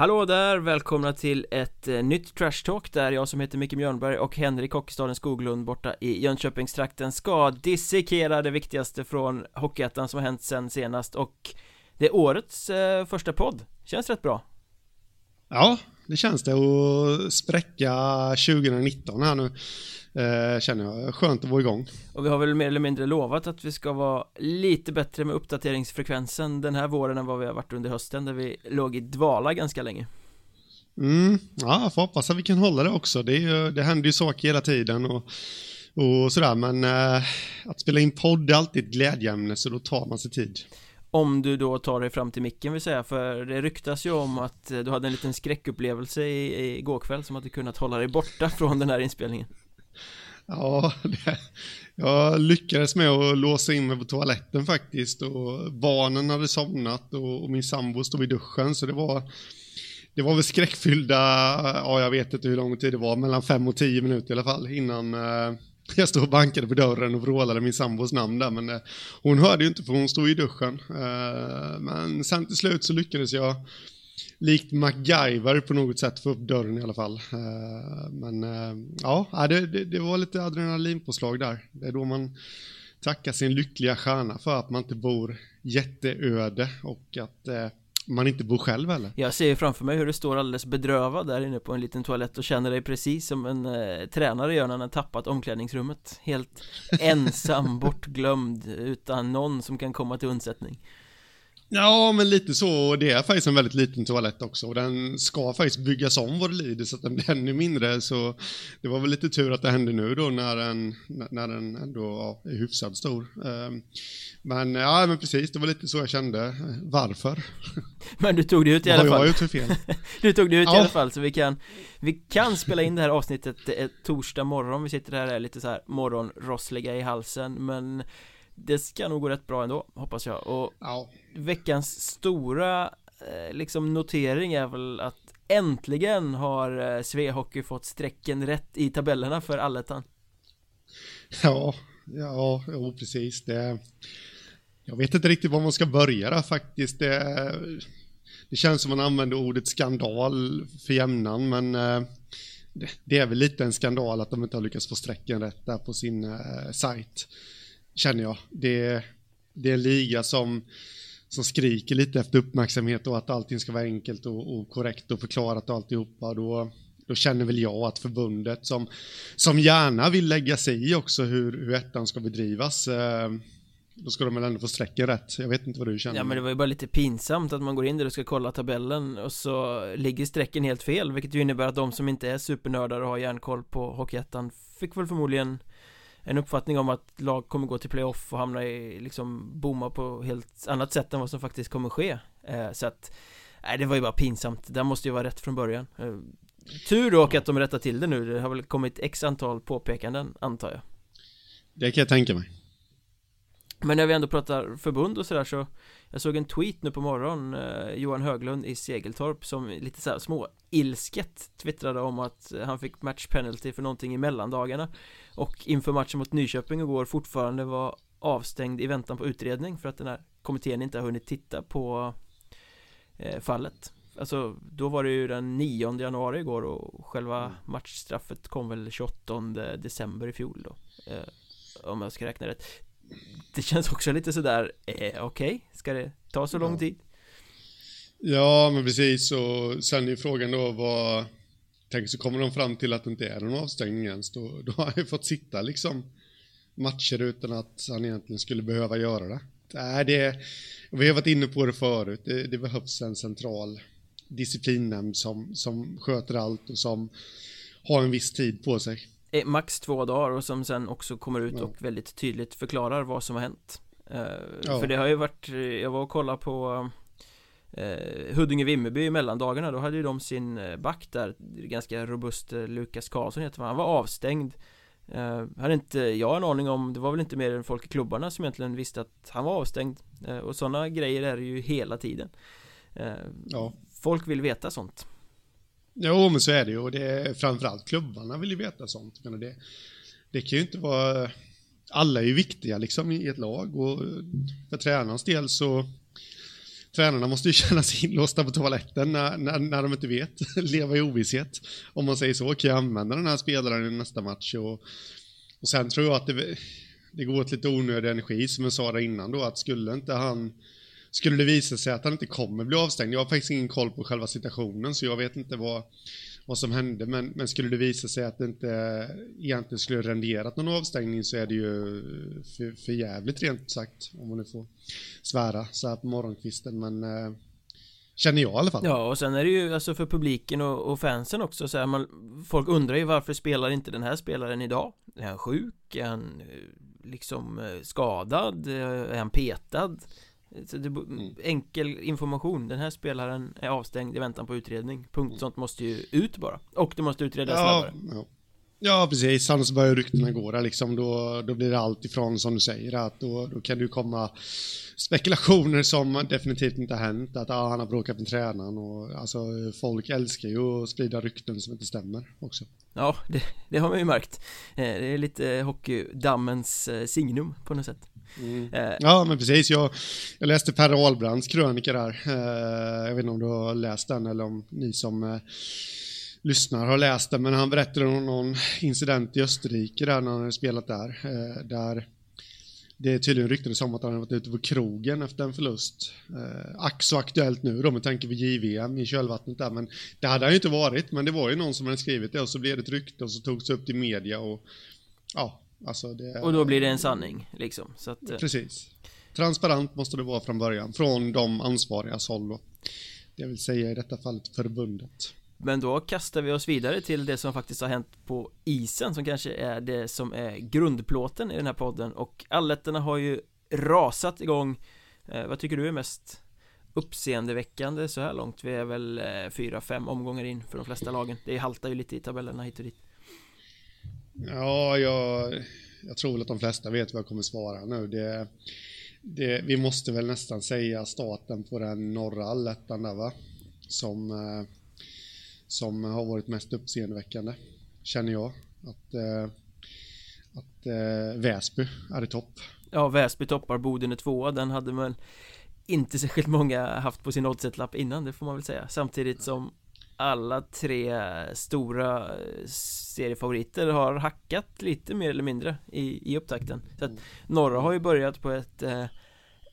Hallå där, välkomna till ett eh, nytt Trash Talk. Där jag som heter Micke Mjörnberg och Henrik Hockeystaden Skoglund borta i Jönköpingstrakten. Ska dissekera det viktigaste från Hockeyettan som har hänt sen senast och det är årets eh, första podd, känns rätt bra. Ja, det känns det. Att spräcka 2019 här nu eh, Känner jag, skönt att vara igång Och vi har väl mer eller mindre lovat att vi ska vara lite bättre med uppdateringsfrekvensen den här våren än vad vi har varit under hösten där vi låg i dvala ganska länge Mm, ja, får hoppas att vi kan hålla det också. Det, är ju, det händer ju saker hela tiden och, och sådär, men eh, att spela in podd är alltid ett glädjeämne, så då tar man sig tid. Om du då tar dig fram till micken vill säga, för det ryktas ju om att du hade en liten skräckupplevelse i, i igår kväll som att du kunnat hålla dig borta från den här inspelningen Ja, det, jag lyckades med att låsa in mig på toaletten faktiskt och barnen hade somnat och, och min sambo stod i duschen så det var det var väl skräckfyllda, ja jag vet inte hur lång tid det var, mellan fem och tio minuter i alla fall innan eh, jag stod och bankade på dörren och vrålade min sambos namn där men eh, hon hörde ju inte för hon stod i duschen. Eh, men sen till slut så lyckades jag likt MacGyver på något sätt få upp dörren i alla fall. Eh, men eh, ja, det, det, det var lite adrenalinpåslag där. Det är då man tackar sin lyckliga stjärna för att man inte bor jätteöde och att eh, man inte bor själv heller. Jag ser framför mig hur du står alldeles bedrövad där inne på en liten toalett och känner dig precis som en eh, tränare gör när han har tappat omklädningsrummet Helt ensam, bortglömd, utan någon som kan komma till undsättning Ja, men lite så. Det är faktiskt en väldigt liten toalett också och den ska faktiskt byggas om vad det lider så att den blir ännu mindre. Så det var väl lite tur att det hände nu då när den, när den ändå ja, är hyfsat stor. Ehm, men ja, men precis, det var lite så jag kände. Varför? Men du tog det ut i alla fall. Vad har jag gjort för fel? du tog det ut ja. i alla fall så vi kan Vi kan spela in det här avsnittet det är torsdag morgon. Vi sitter här och är lite så här morgonrossliga i halsen men det ska nog gå rätt bra ändå, hoppas jag. Och ja. veckans stora eh, liksom notering är väl att äntligen har eh, Svehockey fått strecken rätt i tabellerna för allettan. Ja, ja, jo precis. Det Jag vet inte riktigt var man ska börja där, faktiskt. Det, det känns som man använder ordet skandal för jämnan men eh, det är väl lite en skandal att de inte har lyckats få strecken rätt där på sin eh, sajt känner jag. Det, det är en liga som, som skriker lite efter uppmärksamhet och att allting ska vara enkelt och, och korrekt och förklarat och alltihopa. Då, då känner väl jag att förbundet som, som gärna vill lägga sig i också hur, hur ettan ska bedrivas eh, då ska de väl ändå få sträcka rätt, jag vet inte vad du känner Ja men det var ju bara lite pinsamt att man går in där och ska kolla tabellen och så ligger strecken helt fel Vilket ju innebär att de som inte är supernördar och har järnkoll på Hockeyettan Fick väl förmodligen en uppfattning om att lag kommer gå till playoff och hamna i liksom bomma på helt annat sätt än vad som faktiskt kommer ske. Eh, Så att Nej det var ju bara pinsamt, det måste ju vara rätt från början. Eh, Tur dock att de rättar till det nu, det har väl kommit x antal påpekanden antar jag. Det kan jag tänka mig. Men när vi ändå pratar förbund och sådär så Jag såg en tweet nu på morgonen eh, Johan Höglund i Segeltorp som lite såhär små ilsket twittrade om att han fick match penalty för någonting i mellandagarna. Och inför matchen mot Nyköping igår fortfarande var avstängd i väntan på utredning för att den här kommittén inte har hunnit titta på eh, fallet. Alltså då var det ju den 9 januari igår och själva mm. matchstraffet kom väl 28 december i fjol då eh, Om jag ska räkna rätt Det känns också lite sådär, eh, okej, okay, ska det ta så lång tid? Ja men precis och sen är frågan då vad Tänk så kommer de fram till att det inte är någon avstängning ens. Då, då har han ju fått sitta liksom matcher utan att han egentligen skulle behöva göra det. Nej, det vi har varit inne på det förut. Det, det behövs en central disciplinnämnd som, som sköter allt och som har en viss tid på sig. Eh, max två dagar och som sen också kommer ut ja. och väldigt tydligt förklarar vad som har hänt. Uh, ja. För det har ju varit, jag var och kollade på eh, Huddinge-Vimmerby i mellandagarna Då hade ju de sin eh, back där Ganska robust eh, Lukas Karlsson heter han Han var avstängd eh, Hade inte jag en aning om Det var väl inte mer än folk i klubbarna som egentligen visste att han var avstängd eh, Och sådana grejer är det ju hela tiden eh, ja. Folk vill veta sånt Jo men så är det ju. Och det är framförallt klubbarna vill ju veta sånt. Men det, det kan ju inte vara Alla är ju viktiga liksom i ett lag. Och för tränarens del så tränarna måste ju känna sig inlåsta på toaletten när, när, när de inte vet, leva i ovisshet. Om man säger så, kan jag använda den här spelaren i nästa match? Och, och sen tror jag att det, det går åt lite onödig energi, som jag sa där innan då, att skulle inte han skulle det visa sig att han inte kommer bli avstängd, jag har faktiskt ingen koll på själva situationen så jag vet inte vad, vad som hände, men, men skulle det visa sig att det inte egentligen skulle renderat någon avstängning så är det ju för, för jävligt rent sagt, om man nu får svära så här på morgonkvisten, men eh, Känner jag i alla fall Ja och sen är det ju alltså för publiken och, och fansen också så här, man, Folk undrar ju varför spelar inte den här spelaren idag? Är han sjuk? Är han eh, liksom eh, skadad? Eh, är han petad? Så det, mm. enkel information, den här spelaren är avstängd i väntan på utredning. Punkt, sånt måste ju ut bara. Och det måste utredas ja, snabbare. ja. ja, precis, annars börjar ryktena gå liksom. Då, då blir det allt ifrån som du säger att då, då kan det komma spekulationer som definitivt inte har hänt. Att ah, han har bråkat med tränaren och alltså folk älskar ju att sprida rykten som inte stämmer också. Ja, det, det har man ju märkt. Eh, Det är lite hockeydammens eh, signum på något sätt Mm. Eh. Ja, men precis. Jag, jag läste Per Ahlbrands krönika där. Eh, jag vet inte om du har läst den eller om ni som eh, lyssnar har läst den, men han berättade om någon incident i Österrike där när han hade spelat där. Där det är tydligen ryktades om att han varit ute på krogen efter en förlust. Eh, ack så aktuellt nu då med tanke på JVM i kölvattnet där, men det hade han ju inte varit, men det var ju någon som hade skrivit det och så blev det ett rykte och så togs det upp till media och ja, Alltså det, och då blir det en sanning liksom. Så att, eh, Precis. Transparent måste det vara från början Från de ansvariga håll då. Det vill säga i detta fallet förbundet. Men då kastar vi oss vidare till det som faktiskt har hänt på isen Som kanske är det som är grundplåten i den här podden. Och alletterna har ju rasat igång eh, Vad tycker du är mest uppseendeväckande så här långt? Vi är väl eh, fyra, fem omgångar in för de flesta lagen. Det haltar ju lite i tabellerna hit och dit Ja, jag, jag tror väl att de flesta vet vad jag kommer svara nu. Det, det, vi måste väl nästan säga starten på den norra allettan där va? Som, eh, som har varit mest uppseendeväckande, känner jag. Att, eh, att eh, Väsby är i topp. Ja, Väsby toppar, Boden är tvåa. Den hade väl inte särskilt många haft på sin oddset-lapp innan, det får man väl säga. Samtidigt som alla tre stora seriefavoriter har hackat lite mer eller mindre i, i upptakten. Så att norra har ju börjat på ett eh,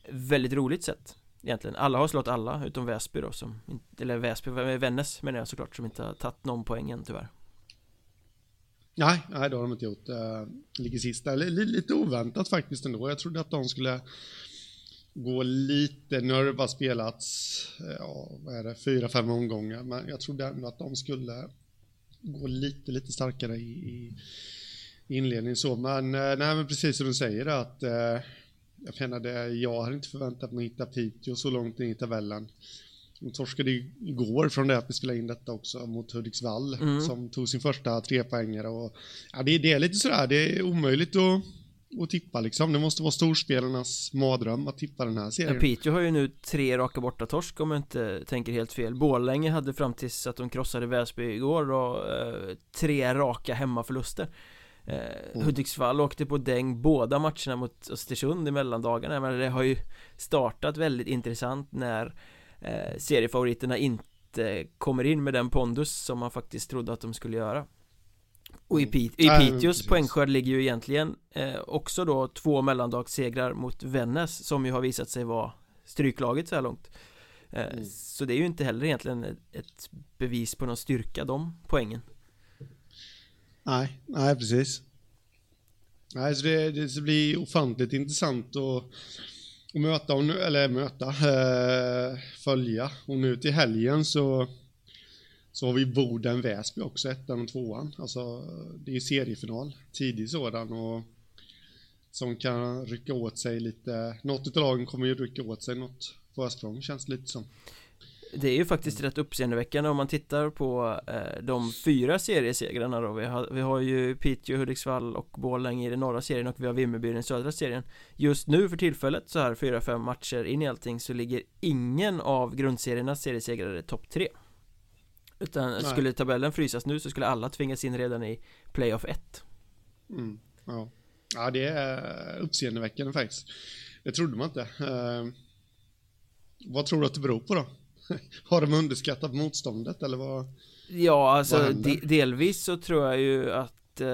väldigt roligt sätt Egentligen, alla har slått alla utom Väsby då som Eller Väsby, Vännäs menar jag såklart som inte har tagit någon poäng än tyvärr. Nej, nej det har de inte gjort. Uh, ligger sista, lite oväntat faktiskt ändå. Jag trodde att de skulle gå lite, nu har det spelats, ja, vad är det, fyra, fem omgångar, men jag trodde ändå att de skulle gå lite, lite starkare i, i inledningen så, men eh, nej, men precis som du säger att eh, jag menade, jag hade inte förväntat mig att hitta Piteå så långt in i tabellen. De torskade igår från det att vi spelade in detta också mot Hudiksvall mm. som tog sin första trepoängare och ja, det, det är lite sådär, det är omöjligt att att tippa liksom. Det måste vara storspelarnas mardröm att tippa den här serien. Ja, Piteå har ju nu tre raka bortatorsk om jag inte tänker helt fel. Borlänge hade fram tills att de krossade Väsby igår och eh, tre raka hemmaförluster. Eh, mm. Hudiksvall åkte på däng båda matcherna mot Östersund i mellandagarna. Men det har ju startat väldigt intressant när eh, seriefavoriterna inte kommer in med den pondus som man faktiskt trodde att de skulle göra. Och i, mm. Pit i Piteås poängskörd ligger ju egentligen eh, också då två mellandagssegrar mot Vännäs som ju har visat sig vara stryklaget så här långt. Eh, mm. Så det är ju inte heller egentligen ett bevis på någon styrka de poängen. Nej, nej precis. Nej, så det, det blir ofantligt intressant att, att möta, eller möta, äh, följa. Och nu till helgen så så har vi Boden Väsby också, ettan och tvåan. Alltså, det är seriefinal, tidig sådan och som kan rycka åt sig lite. Något av lagen kommer ju rycka åt sig något försprång känns det lite som. Det är ju faktiskt rätt uppseendeväckande om man tittar på eh, de fyra seriesegrarna då vi har, vi har ju Piteå, Hudiksvall och Borlänge i den norra serien och vi har Vimmerby i den södra serien Just nu för tillfället så här fyra, fem matcher in i allting så ligger ingen av grundseriernas seriesegrare topp tre utan Nej. skulle tabellen frysas nu så skulle alla tvingas in redan i playoff 1 mm, ja. ja, det är uppseendeväckande faktiskt Det trodde man inte uh, vad tror du att det beror på då? Har de underskattat motståndet eller vad? Ja, alltså de, delvis så tror jag ju att eh,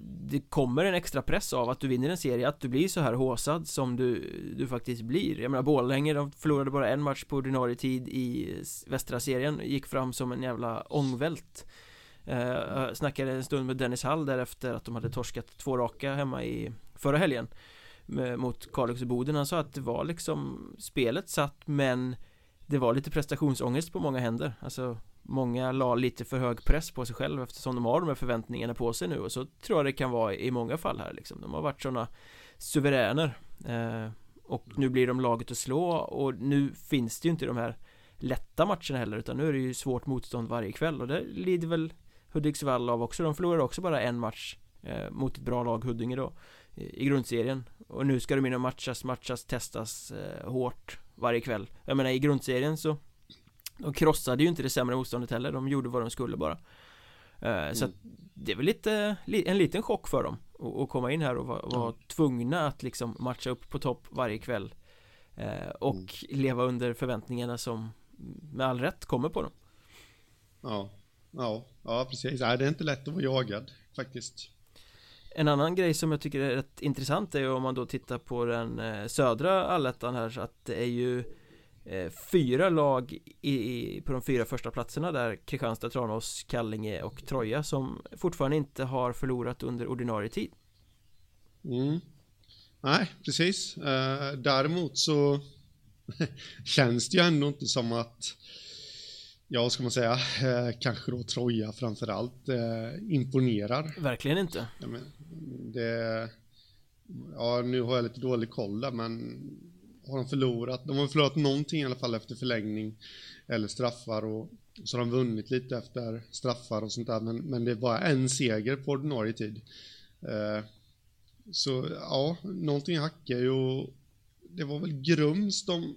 det kommer en extra press av att du vinner en serie, att du blir så här håsad som du, du faktiskt blir. Jag menar Borlänge, de förlorade bara en match på ordinarie tid i västra serien, gick fram som en jävla ångvält. Eh, snackade en stund med Dennis Hall därefter att de hade torskat två raka hemma i förra helgen med, mot Kalix och Boden. Han sa att det var liksom spelet satt men det var lite prestationsångest på många händer. Alltså Många la lite för hög press på sig själv eftersom de har de här förväntningarna på sig nu och så tror jag det kan vara i många fall här liksom. De har varit sådana suveräner eh, Och nu blir de laget att slå och nu finns det ju inte de här lätta matcherna heller utan nu är det ju svårt motstånd varje kväll och det lider väl Hudiksvall av också. De förlorade också bara en match eh, mot ett bra lag Huddinge då i grundserien och nu ska de in och matchas, matchas, testas eh, hårt varje kväll. Jag menar i grundserien så de krossade ju inte det sämre motståndet heller, de gjorde vad de skulle bara. Eh, Så att det är väl lite, en liten chock för dem att komma in här och vara, vara tvungna att liksom matcha upp på topp varje kväll eh, Och mm. leva under förväntningarna som med all rätt kommer på dem. Ja, ja, ja precis. Nej, det är inte lätt att vara jagad faktiskt. En annan grej som jag tycker är rätt intressant är ju om man då tittar på den eh, södra allettan här så att det är ju fyra lag i, på de fyra första platserna där Kristianstad, Tranås, Kallinge och Troja som fortfarande inte har förlorat under ordinarie tid. Mm. Nej, precis. Uh, däremot så känns det ju ändå inte som att ja, ska man säga, eh, kanske då Troja framförallt eh, imponerar. Verkligen inte. Ja, men, det, ja, nu har jag lite dålig koll där, men har de förlorat? De har förlorat någonting i alla fall efter förlängning eller straffar och så har de vunnit lite efter straffar och sånt där, men, men det är bara en seger på ordinarie tid. Eh, så ja, någonting hackar ju och det var väl Grums de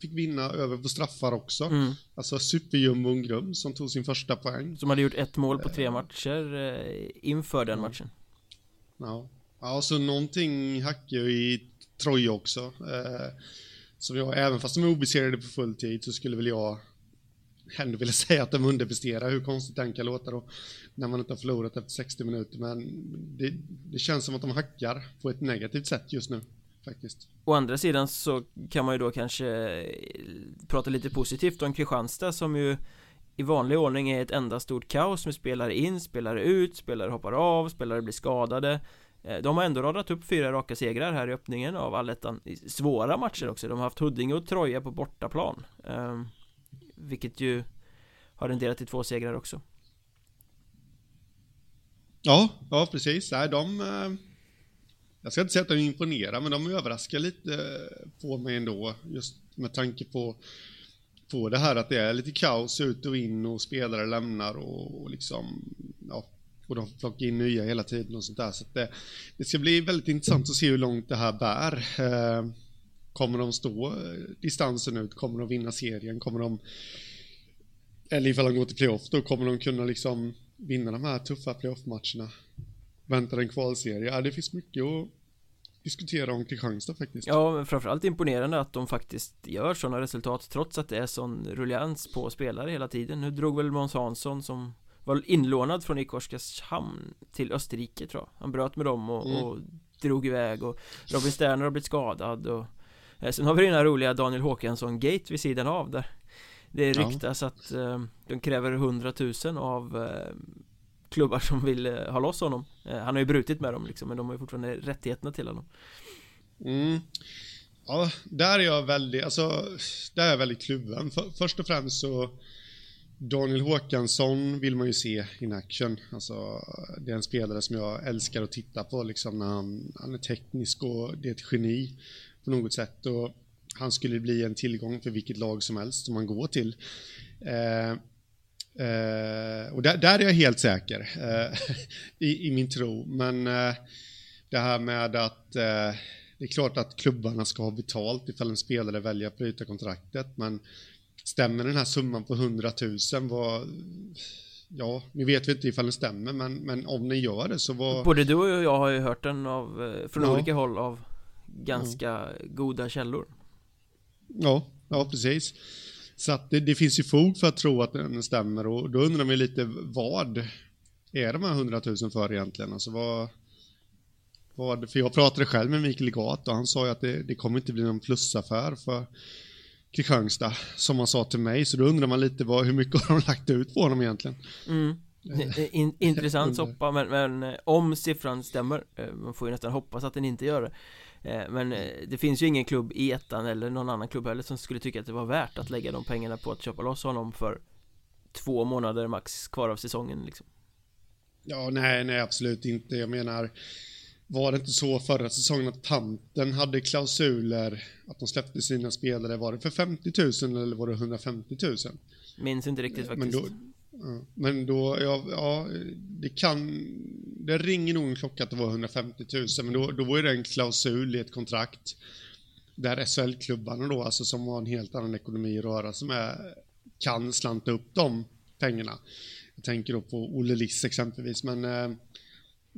fick vinna över på straffar också. Mm. Alltså superjumbon Grums som tog sin första poäng. Som hade gjort ett mål på tre matcher eh, inför den matchen. Ja, ja så någonting hackar ju i Troja också. Eh, som jag, även fast de är obesegrade på full tid så skulle väl jag ändå vilja säga att de underpresterar, hur konstigt den kan låta då. När man inte har förlorat efter 60 minuter, men det, det känns som att de hackar på ett negativt sätt just nu. Faktiskt. Å andra sidan så kan man ju då kanske eh, prata lite positivt om Kristianstad som ju i vanlig ordning är ett enda stort kaos med spelare in, spelare ut, spelare hoppar av, spelare blir skadade Eh, de har ändå radat upp fyra raka segrar här i öppningen av allettan Svåra matcher också, de har haft Huddinge och Troja på bortaplan ehm, Vilket ju har renderat i två segrar också Ja, ja precis, nej de eh, jag ska inte säga att de imponerar, men de överraskar lite eh, på mig ändå. Just med tanke på, på det här att det är lite kaos ut och in och spelare lämnar och, och liksom, och de plockar in nya hela tiden och sånt där. Så det, det, ska bli väldigt intressant att se hur långt det här bär. Eh, kommer de stå eh, distansen ut? Kommer de vinna serien? Kommer de, eller ifall de går till playoff, då kommer de kunna liksom vinna de här tuffa playoff-matcherna? väntar en kvalserie. Ja, det finns mycket att diskutera om Kristianstad faktiskt. Ja, men framförallt imponerande att de faktiskt gör sådana resultat trots att det är sån ruljans på spelare hela tiden. Nu drog väl Måns Hansson som var inlånad från IK Oskarshamn till Österrike tror jag. Han bröt med dem och, mm. och drog iväg och Robin Sterner har blivit skadad och eh, Sen har vi den här roliga Daniel Håkansson-gate vid sidan av där Det ryktas ja. att eh, de kräver 100 000 av eh, klubbar som vill eh, ha loss honom eh, Han har ju brutit med dem liksom, men de har ju fortfarande rättigheterna till honom mm. Ja, där är jag väldigt, alltså, där är jag väldigt kluven. För, först och främst så Daniel Håkansson vill man ju se in action. Alltså, det är en spelare som jag älskar att titta på liksom, när han, han är teknisk och det är ett geni på något sätt. Och han skulle bli en tillgång för vilket lag som helst som man går till. Eh, eh, och där, där, är jag helt säker eh, i, i, min tro. Men eh, det här med att eh, det är klart att klubbarna ska ha betalt ifall en spelare väljer att bryta kontraktet. Men stämmer den här summan på 100 000? Vad, ja, nu vet vi inte ifall den stämmer, men, men om den gör det så var... Både du och jag har ju hört den av, från ja. olika håll av ganska ja. goda källor. Ja, ja precis. Så att det, det, finns ju fog för att tro att den stämmer och då undrar man lite vad är de här 100 000 för egentligen? Alltså vad, vad, för jag pratade själv med Mikael Gat och han sa ju att det, det kommer inte bli någon plusaffär för Kristianstad som han sa till mig så då undrar man lite vad, hur mycket har de lagt ut på honom egentligen? Mm. In, intressant soppa men, men, eh, om siffran stämmer eh, Man får ju nästan hoppas att den inte gör det eh, Men det finns ju ingen klubb i ettan eller någon annan klubb heller som skulle tycka att det var värt att lägga de pengarna på att köpa loss honom för Två månader max kvar av säsongen liksom Ja, nej, nej absolut inte. Jag menar var det inte så förra säsongen att Tanten hade klausuler att de släppte sina spelare, var det för 50 000 eller var det 150 000? Minns inte riktigt faktiskt. Men då, Ja, men då, ja, ja, det kan, det ringer nog en klocka att det var 150 000, men då, då var det en klausul i ett kontrakt där SHL-klubbarna då, alltså som har en helt annan ekonomi att röra sig med, kan slanta upp de pengarna. Jag tänker då på Olle Liss exempelvis, men, eh,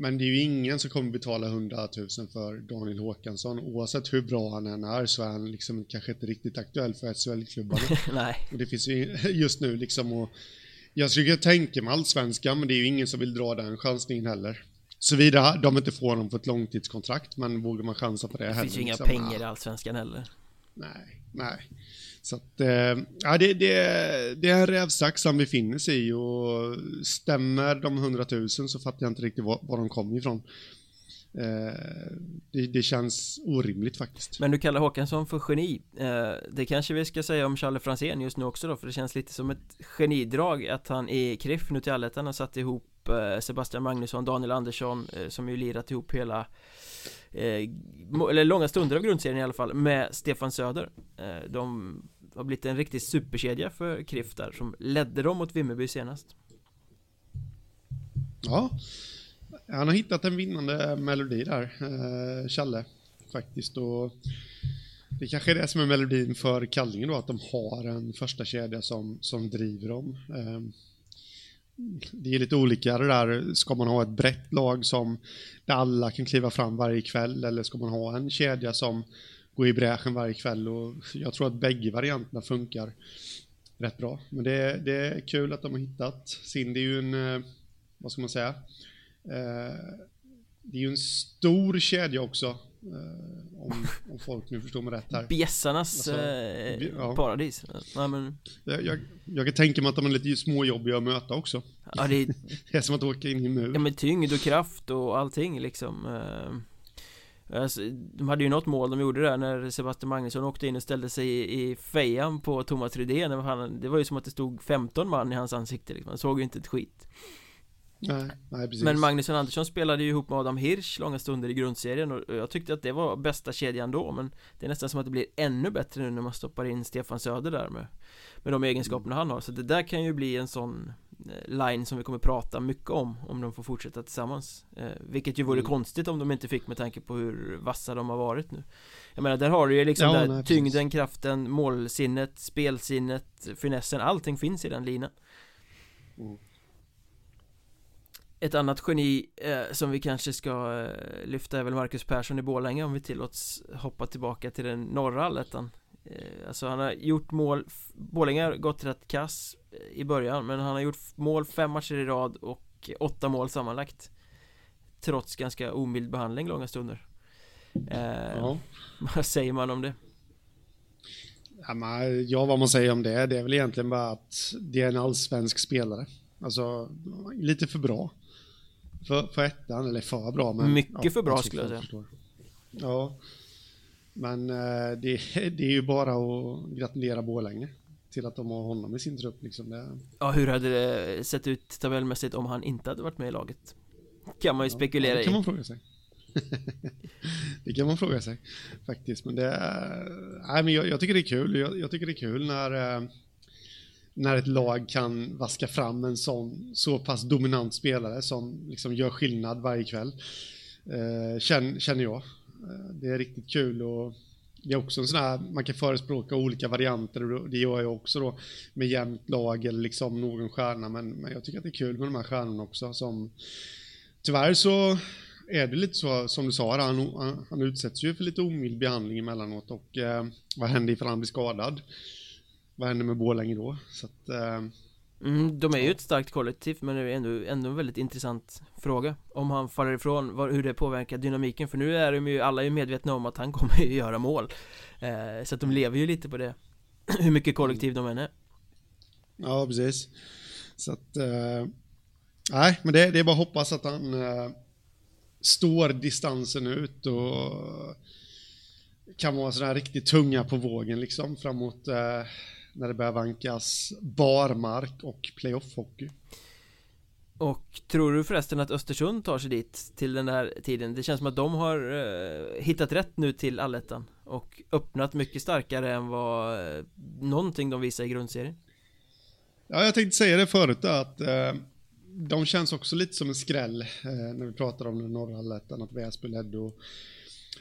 men det är ju ingen som kommer betala 100 000 för Daniel Håkansson. Oavsett hur bra han än är så är han liksom kanske inte riktigt aktuell för SHL-klubbarna. Nej. Och det finns ju just nu liksom att jag skulle tänka mig allsvenskan, men det är ju ingen som vill dra den chansningen heller. Såvida de inte får honom på ett långtidskontrakt, men vågar man chansa på det, det heller? Det finns ju inga liksom? pengar i allsvenskan heller. Nej, nej. Så att, eh, ja, det, det, det är en rävsax som befinner sig i och stämmer de hundratusen så fattar jag inte riktigt var, var de kommer ifrån. Eh, det, det, känns orimligt faktiskt. Men du kallar Håkansson för geni eh, Det kanske vi ska säga om Charlie Franzén just nu också då För det känns lite som ett genidrag att han i Kriff nu till allettan har satt ihop Sebastian Magnusson, Daniel Andersson som ju lirat ihop hela Eh, eller långa stunder av grundserien i alla fall med Stefan Söder eh, De har blivit en riktig superkedja för KRIF där som ledde dem mot Vimmerby senast Ja han har hittat en vinnande melodi där, eh, Challe, faktiskt. Och det kanske är det som är melodin för Kallinge då, att de har en första kedja som, som driver dem. Eh, det är lite olika det där, ska man ha ett brett lag som där alla kan kliva fram varje kväll? Eller ska man ha en kedja som går i bräschen varje kväll? Och jag tror att bägge varianterna funkar rätt bra. Men det, det är kul att de har hittat sin, det är ju en, eh, vad ska man säga, eh, det är ju en stor kedja också. Eh, om, om folk nu förstår mig rätt här. Bjässarnas alltså, eh, ja. paradis. Nej, men... jag, jag, jag, kan tänka mig att de är lite småjobbiga att möta också. Ja, det, det är som att åka in i en mur. Ja men tyngd och kraft och allting liksom. Alltså, de hade ju något mål de gjorde där när Sebastian Magnusson åkte in och ställde sig i, i fejan på Thomas Rydén Det var ju som att det stod 15 man i hans ansikte liksom. Han såg ju inte ett skit Nej, nej, precis. Men Magnusson Andersson spelade ju ihop med Adam Hirsch långa stunder i grundserien och jag tyckte att det var bästa kedjan då men Det är nästan som att det blir ännu bättre nu när man stoppar in Stefan Söder där med Med de egenskaperna han har så det där kan ju bli en sån eh, Line som vi kommer prata mycket om om de får fortsätta tillsammans eh, Vilket ju vore mm. konstigt om de inte fick med tanke på hur vassa de har varit nu Jag menar där har du ju liksom ja, där nej, tyngden, kraften, målsinnet, spelsinnet, finessen, allting finns i den linan mm. Ett annat geni eh, som vi kanske ska eh, lyfta är väl Marcus Persson i Borlänge om vi tillåts hoppa tillbaka till den norra allettan. Eh, Alltså han har gjort mål, Borlänge har gått rätt kass eh, i början men han har gjort mål fem matcher i rad och åtta mål sammanlagt. Trots ganska omild behandling långa stunder. Eh, ja. Vad säger man om det? Ja, men, ja, vad man säger om det, det är väl egentligen bara att det är en allsvensk spelare. Alltså, lite för bra för, för ettan, eller för bra men... Mycket ja, för bra skulle jag säga. Ja. Men eh, det, det är ju bara att gratulera Borlänge till att de har honom i sin trupp liksom. Det... Ja, hur hade det sett ut tabellmässigt om han inte hade varit med i laget? Kan man ju spekulera ja, det kan man i. fråga sig. det kan man fråga sig faktiskt, men det nej, men jag, jag tycker det är kul. Jag, jag, tycker det är kul när eh, när ett lag kan vaska fram en sån så pass dominant spelare som liksom gör skillnad varje kväll. Eh, känner, jag. Eh, det är riktigt kul och det är också en sån här, man kan förespråka olika varianter och det gör jag också då med jämnt lag eller liksom någon stjärna men, men jag tycker att det är kul med de här stjärnorna också som tyvärr så är det lite så som du sa, han, han, han utsätts ju för lite omild behandling emellanåt och eh, vad händer ifall han blir skadad? Vad händer med Borlänge då? Så att, eh, mm, de är ju ett starkt kollektiv men det är ändå, ändå en väldigt intressant fråga. Om han faller ifrån, var, hur det påverkar dynamiken för nu är de ju, alla är medvetna om att han kommer ju göra mål. Eh, Så att de lever ju lite på det Hur mycket kollektiv de än är. Ja, precis. Så att eh, Nej, men det, det, är bara att hoppas att han eh, står distansen ut och kan vara sådär riktigt tunga på vågen liksom framåt eh, när det börjar vankas barmark och playoff-hockey. Och tror du förresten att Östersund tar sig dit till den här tiden? Det känns som att de har eh, hittat rätt nu till allettan och öppnat mycket starkare än vad eh, någonting de visar i grundserien. Ja, jag tänkte säga det förut att eh, de känns också lite som en skräll eh, när vi pratar om den norra allettan, att Väsby ledde och,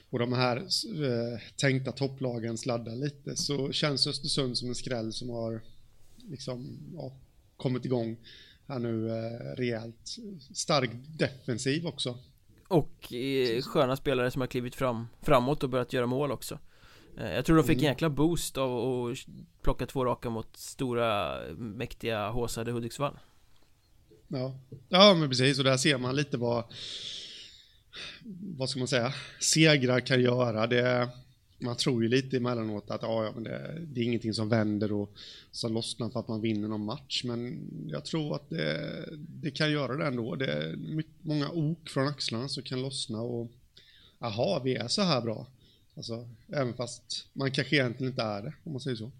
och de här eh, tänkta topplagen sladdar lite, så känns Östersund som en skräll som har liksom, ja, kommit igång här nu eh, rejält. Stark defensiv också. Och eh, sköna spelare som har klivit fram, framåt och börjat göra mål också. Eh, jag tror de fick en mm. jäkla boost av att plocka två raka mot stora, mäktiga, håsade Hudiksvall. Ja. ja, men precis. Och där ser man lite vad, vad ska man säga, segrar kan göra. Det, man tror ju lite emellanåt att ja, ja, men det, det är ingenting som vänder och som lossnar för att man vinner någon match. Men jag tror att det, det kan göra det ändå. Det är mycket, många ok från axlarna som kan lossna och aha, vi är så här bra. Alltså, även fast man kanske egentligen inte är det, om man säger så.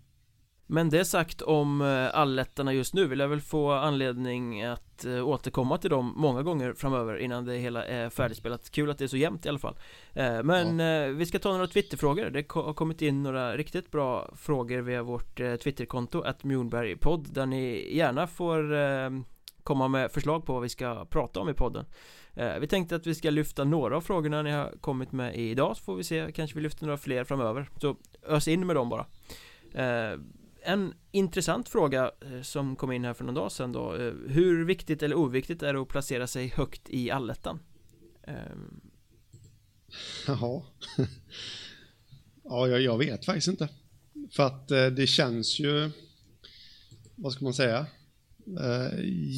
Men det sagt om eh, allettarna just nu vill jag väl få anledning att eh, återkomma till dem många gånger framöver innan det hela är färdigspelat. Kul att det är så jämnt i alla fall. Eh, Men ja. vi ska ta några Twitterfrågor. Det har kommit in några riktigt bra frågor via vårt Twitterkonto att Mjornbergpodd där ni gärna får komma med förslag på vad vi ska prata om i podden. Vi tänkte att vi ska lyfta några av frågorna ni har kommit med idag så får vi se, kanske vi lyfter några fler framöver. Så ös in med dem bara en intressant fråga eh, som kom in här för någon dag sedan då eh, Hur viktigt eller oviktigt är det att placera sig högt i allettan? Ehm. Jaha Ja, jag, jag vet faktiskt inte För att eh, det känns ju Vad ska man säga?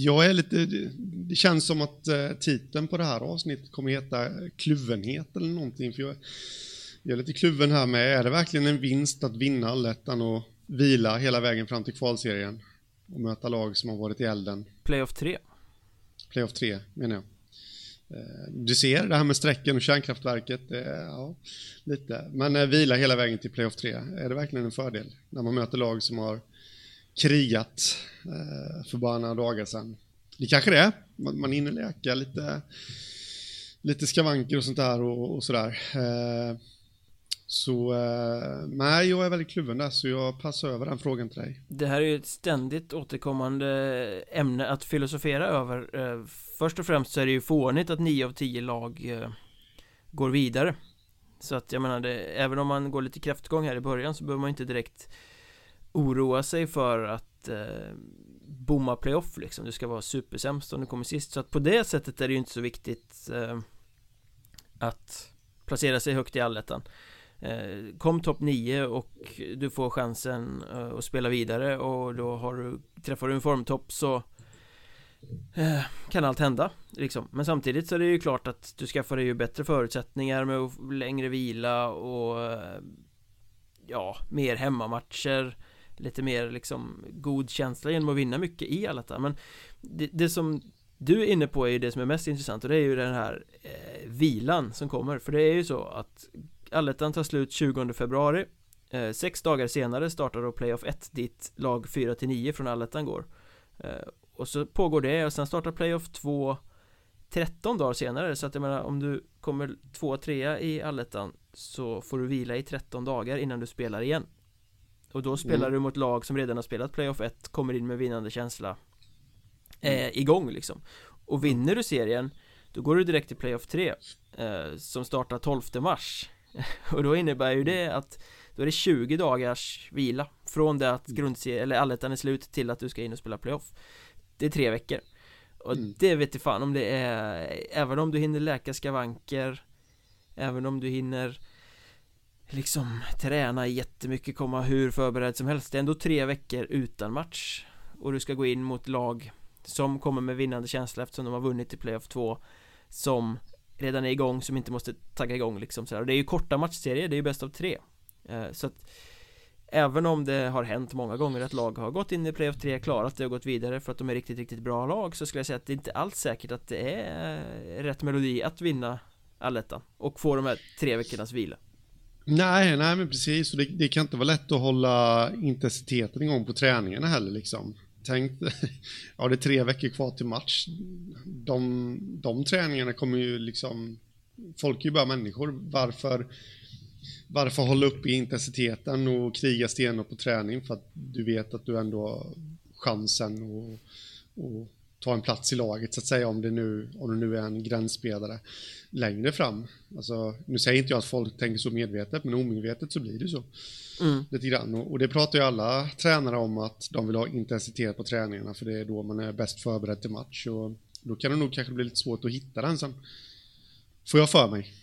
Jag är lite, det känns som att titeln på det här avsnittet kommer heta kluvenhet eller någonting för jag, jag är lite kluven här med, är det verkligen en vinst att vinna allettan och vila hela vägen fram till kvalserien och möta lag som har varit i elden. Playoff 3. Playoff 3 menar jag. Eh, du ser det här med strecken och kärnkraftverket, ja, lite. Men eh, vila hela vägen till playoff 3, är det verkligen en fördel? När man möter lag som har krigat eh, för bara några dagar sedan. Det kanske det är, man hinner leka lite, lite skavanker och sånt där och, och sådär. Så eh, nej, jag är väldigt kluven där så jag passar över den frågan till dig. Det här är ju ett ständigt återkommande ämne att filosofera över. Eh, först och främst så är det ju fånigt att 9 av 10 lag eh, går vidare. Så att jag menar, det, även om man går lite kraftgång här i början så behöver man inte direkt oroa sig för att eh, bomma playoff liksom. Du ska vara supersämst om du kommer sist. Så att på det sättet är det ju inte så viktigt eh, att placera sig högt i allettan. Eh, kom topp 9 och du får chansen eh, att spela vidare och då har du, träffar du en formtopp så eh, kan allt hända liksom. Men samtidigt så är det ju klart att du skaffar dig ju bättre förutsättningar med längre vila och ja, mer hemmamatcher lite mer liksom god känsla genom att vinna mycket i allt det Men det, det, som du är inne på är ju det som är mest intressant och det är ju den här eh, vilan som kommer för det är ju så att Allettan tar slut 20 februari. Eh, Sex dagar senare startar då Playoff 1 dit lag 4-9 från Allettan går. Eh, Och så pågår det och sen startar Playoff 2 13 dagar senare. Så att jag menar om du kommer 2-3 i Allettan Så får du vila i 13 dagar innan du spelar igen. Och då spelar mm. du mot lag som redan har spelat Playoff 1 Kommer in med vinnande känsla eh, Igång liksom. Och vinner du serien Då går du direkt till Playoff 3 eh, Som startar 12 mars Och då innebär ju det att Då är det 20 dagars vila Från det att grundserien, eller allettan är slut till att du ska in och spela playoff. Det är tre veckor. Och mm. det vet jag fan om det är Även om du hinner läka skavanker Även om du hinner Liksom träna jättemycket, komma hur förberedd som helst. Det är ändå tre veckor utan match. Och du ska gå in mot lag Som kommer med vinnande känsla eftersom de har vunnit i playoff 2 Som redan är igång, som inte måste tagga igång liksom sådär. Och det är ju korta matchserier, det är ju bäst av tre eh, Så att Även om det har hänt många gånger att lag har gått in i playoff 3, klarat det och gått vidare för att de är riktigt, riktigt bra lag Så skulle jag säga att det inte alls säkert att det är rätt melodi att vinna allettan Och få de här tre veckornas vila Nej, nej men precis. Och det, det, kan inte vara lätt att hålla intensiteten igång på träningarna heller liksom. Tänk, ja det är tre veckor kvar till match. De, de träningarna kommer ju liksom, folk är ju bara människor. Varför, varför hålla upp i intensiteten och kriga stenhårt på träning för att du vet att du ändå har chansen att ta en plats i laget så att säga om det nu, om det nu är en gränsspelare längre fram. Alltså, nu säger inte jag att folk tänker så medvetet, men omedvetet så blir det så. Mm. Lite grann. Och, och det pratar ju alla tränare om att de vill ha intensitet på träningarna, för det är då man är bäst förberedd till match. Och då kan det nog kanske bli lite svårt att hitta den sen. Får jag för mig.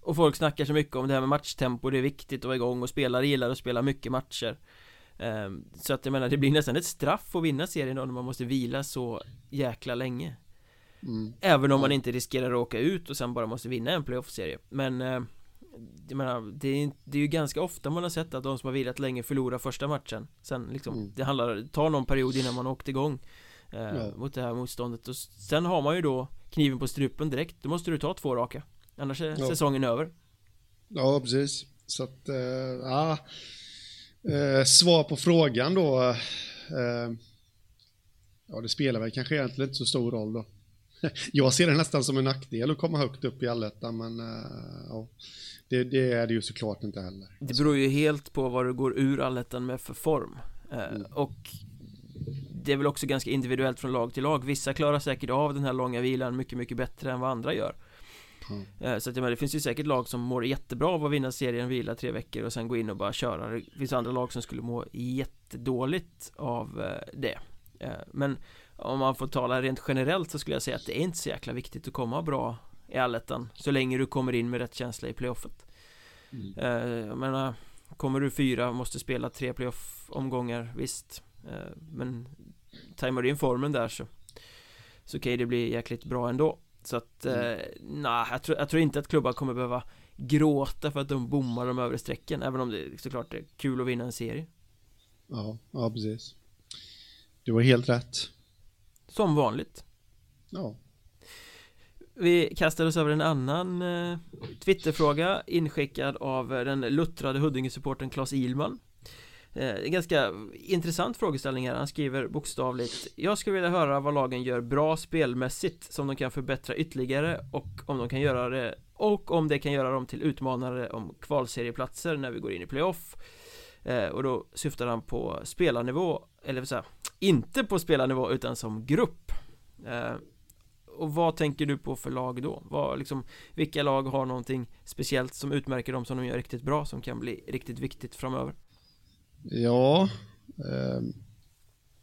Och folk snackar så mycket om det här med matchtempo, det är viktigt att vara igång och spelare gillar att spela mycket matcher. Um, så att jag menar, det blir nästan ett straff att vinna serien då när man måste vila så jäkla länge. Mm. Även om man inte riskerar att åka ut och sen bara måste vinna en playoff-serie Men uh, jag menar, det är, det är ju ganska ofta man har sett att de som har vilat länge förlorar första matchen. Sen liksom, mm. det handlar, det tar någon period innan man åkt igång uh, ja. Mot det här motståndet. Och sen har man ju då kniven på strupen direkt. Då måste du ta två raka. Annars är ja. säsongen över. Ja, precis. Så att, uh, ja. Uh, Svar på frågan då Ja, det spelar väl kanske egentligen inte så stor roll då. Jag ser det nästan som en nackdel att komma högt upp i allettan, men uh, ja, det, det, är det ju såklart inte heller. Det beror ju helt på vad du går ur allettan med för form. Uh, mm. Och det är väl också ganska individuellt från lag till lag. Vissa klarar säkert av den här långa vilan mycket, mycket bättre än vad andra gör. Mm. Så att, menar, det finns ju säkert lag som mår jättebra av att vinna serien, vila tre veckor och sen gå in och bara köra Det finns andra lag som skulle må jättedåligt av det Men om man får tala rent generellt så skulle jag säga att det är inte så jäkla viktigt att komma bra i allettan Så länge du kommer in med rätt känsla i playoffet. Mm. eh, Jag menar Kommer du fyra och måste spela tre playoff-omgångar, visst. Eh, Men Tajmar du in formen där så Så kan det bli jäkligt bra ändå. Så att, eh, mm. nej, jag, tror, jag tror inte att klubbar kommer behöva Gråta för att de bommar de övre strecken Även om det såklart är kul att vinna en serie. Ja, ja precis. Du var helt rätt. Som vanligt. Ja vi kastar oss över en annan eh, Twitterfråga inskickad av eh, den luttrade Huddinge-supporten Claes Ilman. Eh, En ganska intressant frågeställning här, han skriver bokstavligt Jag skulle vilja höra vad lagen gör bra spelmässigt som de kan förbättra ytterligare och om de kan göra det och om det kan göra dem till utmanare om kvalserieplatser när vi går in i playoff. Eh, och då syftar han på spelarnivå eller så här, inte på spelarnivå utan som grupp. Eh, och vad tänker du på för lag då? Vad, liksom, vilka lag har någonting speciellt som utmärker dem som de gör riktigt bra som kan bli riktigt viktigt framöver? Ja eh,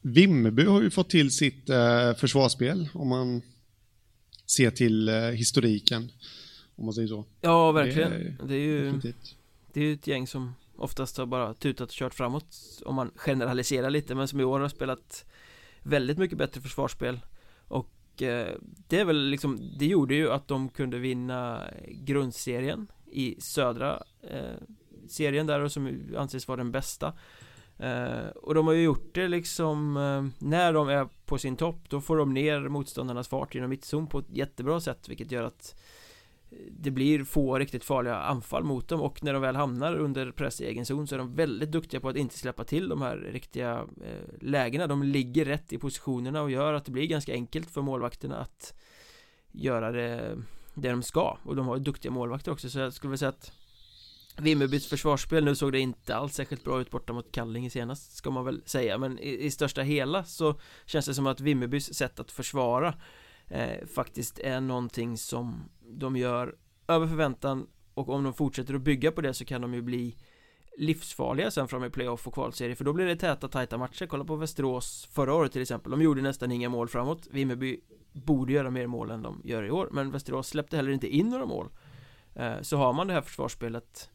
Vimmerby har ju fått till sitt eh, försvarsspel om man ser till eh, historiken om man säger så Ja verkligen Det är, det är ju definitivt. Det är ju ett gäng som Oftast har bara tutat och kört framåt Om man generaliserar lite men som i år har spelat Väldigt mycket bättre försvarsspel Och Eh, det är väl liksom Det gjorde ju att de kunde vinna grundserien I södra eh, serien där och som anses vara den bästa. Eh, Och de har ju gjort det liksom eh, När de är på sin topp Då får de ner motståndarnas fart genom mittzon på ett jättebra sätt Vilket gör att det blir få riktigt farliga anfall mot dem och när de väl hamnar under press i egen zon så är de väldigt duktiga på att inte släppa till de här riktiga eh, lägena. De ligger rätt i positionerna och gör att det blir ganska enkelt för målvakterna att göra det, det de ska. Och de har duktiga målvakter också så jag skulle vilja säga att Vimmerbys försvarsspel, nu såg det inte alls särskilt bra ut borta mot Kallinge senast ska man väl säga. Men i, i största hela så känns det som att Vimmerbys sätt att försvara eh, faktiskt är någonting som de gör över förväntan. Och om de fortsätter att bygga på det så kan de ju bli livsfarliga sen fram i playoff och kvalserie. För då blir det täta tajta matcher. Kolla på Västerås förra året till exempel. De gjorde nästan inga mål framåt. Vimmerby borde göra mer mål än de gör i år. Men Västerås släppte heller inte in några mål. Eh, så har man det här försvarsspelet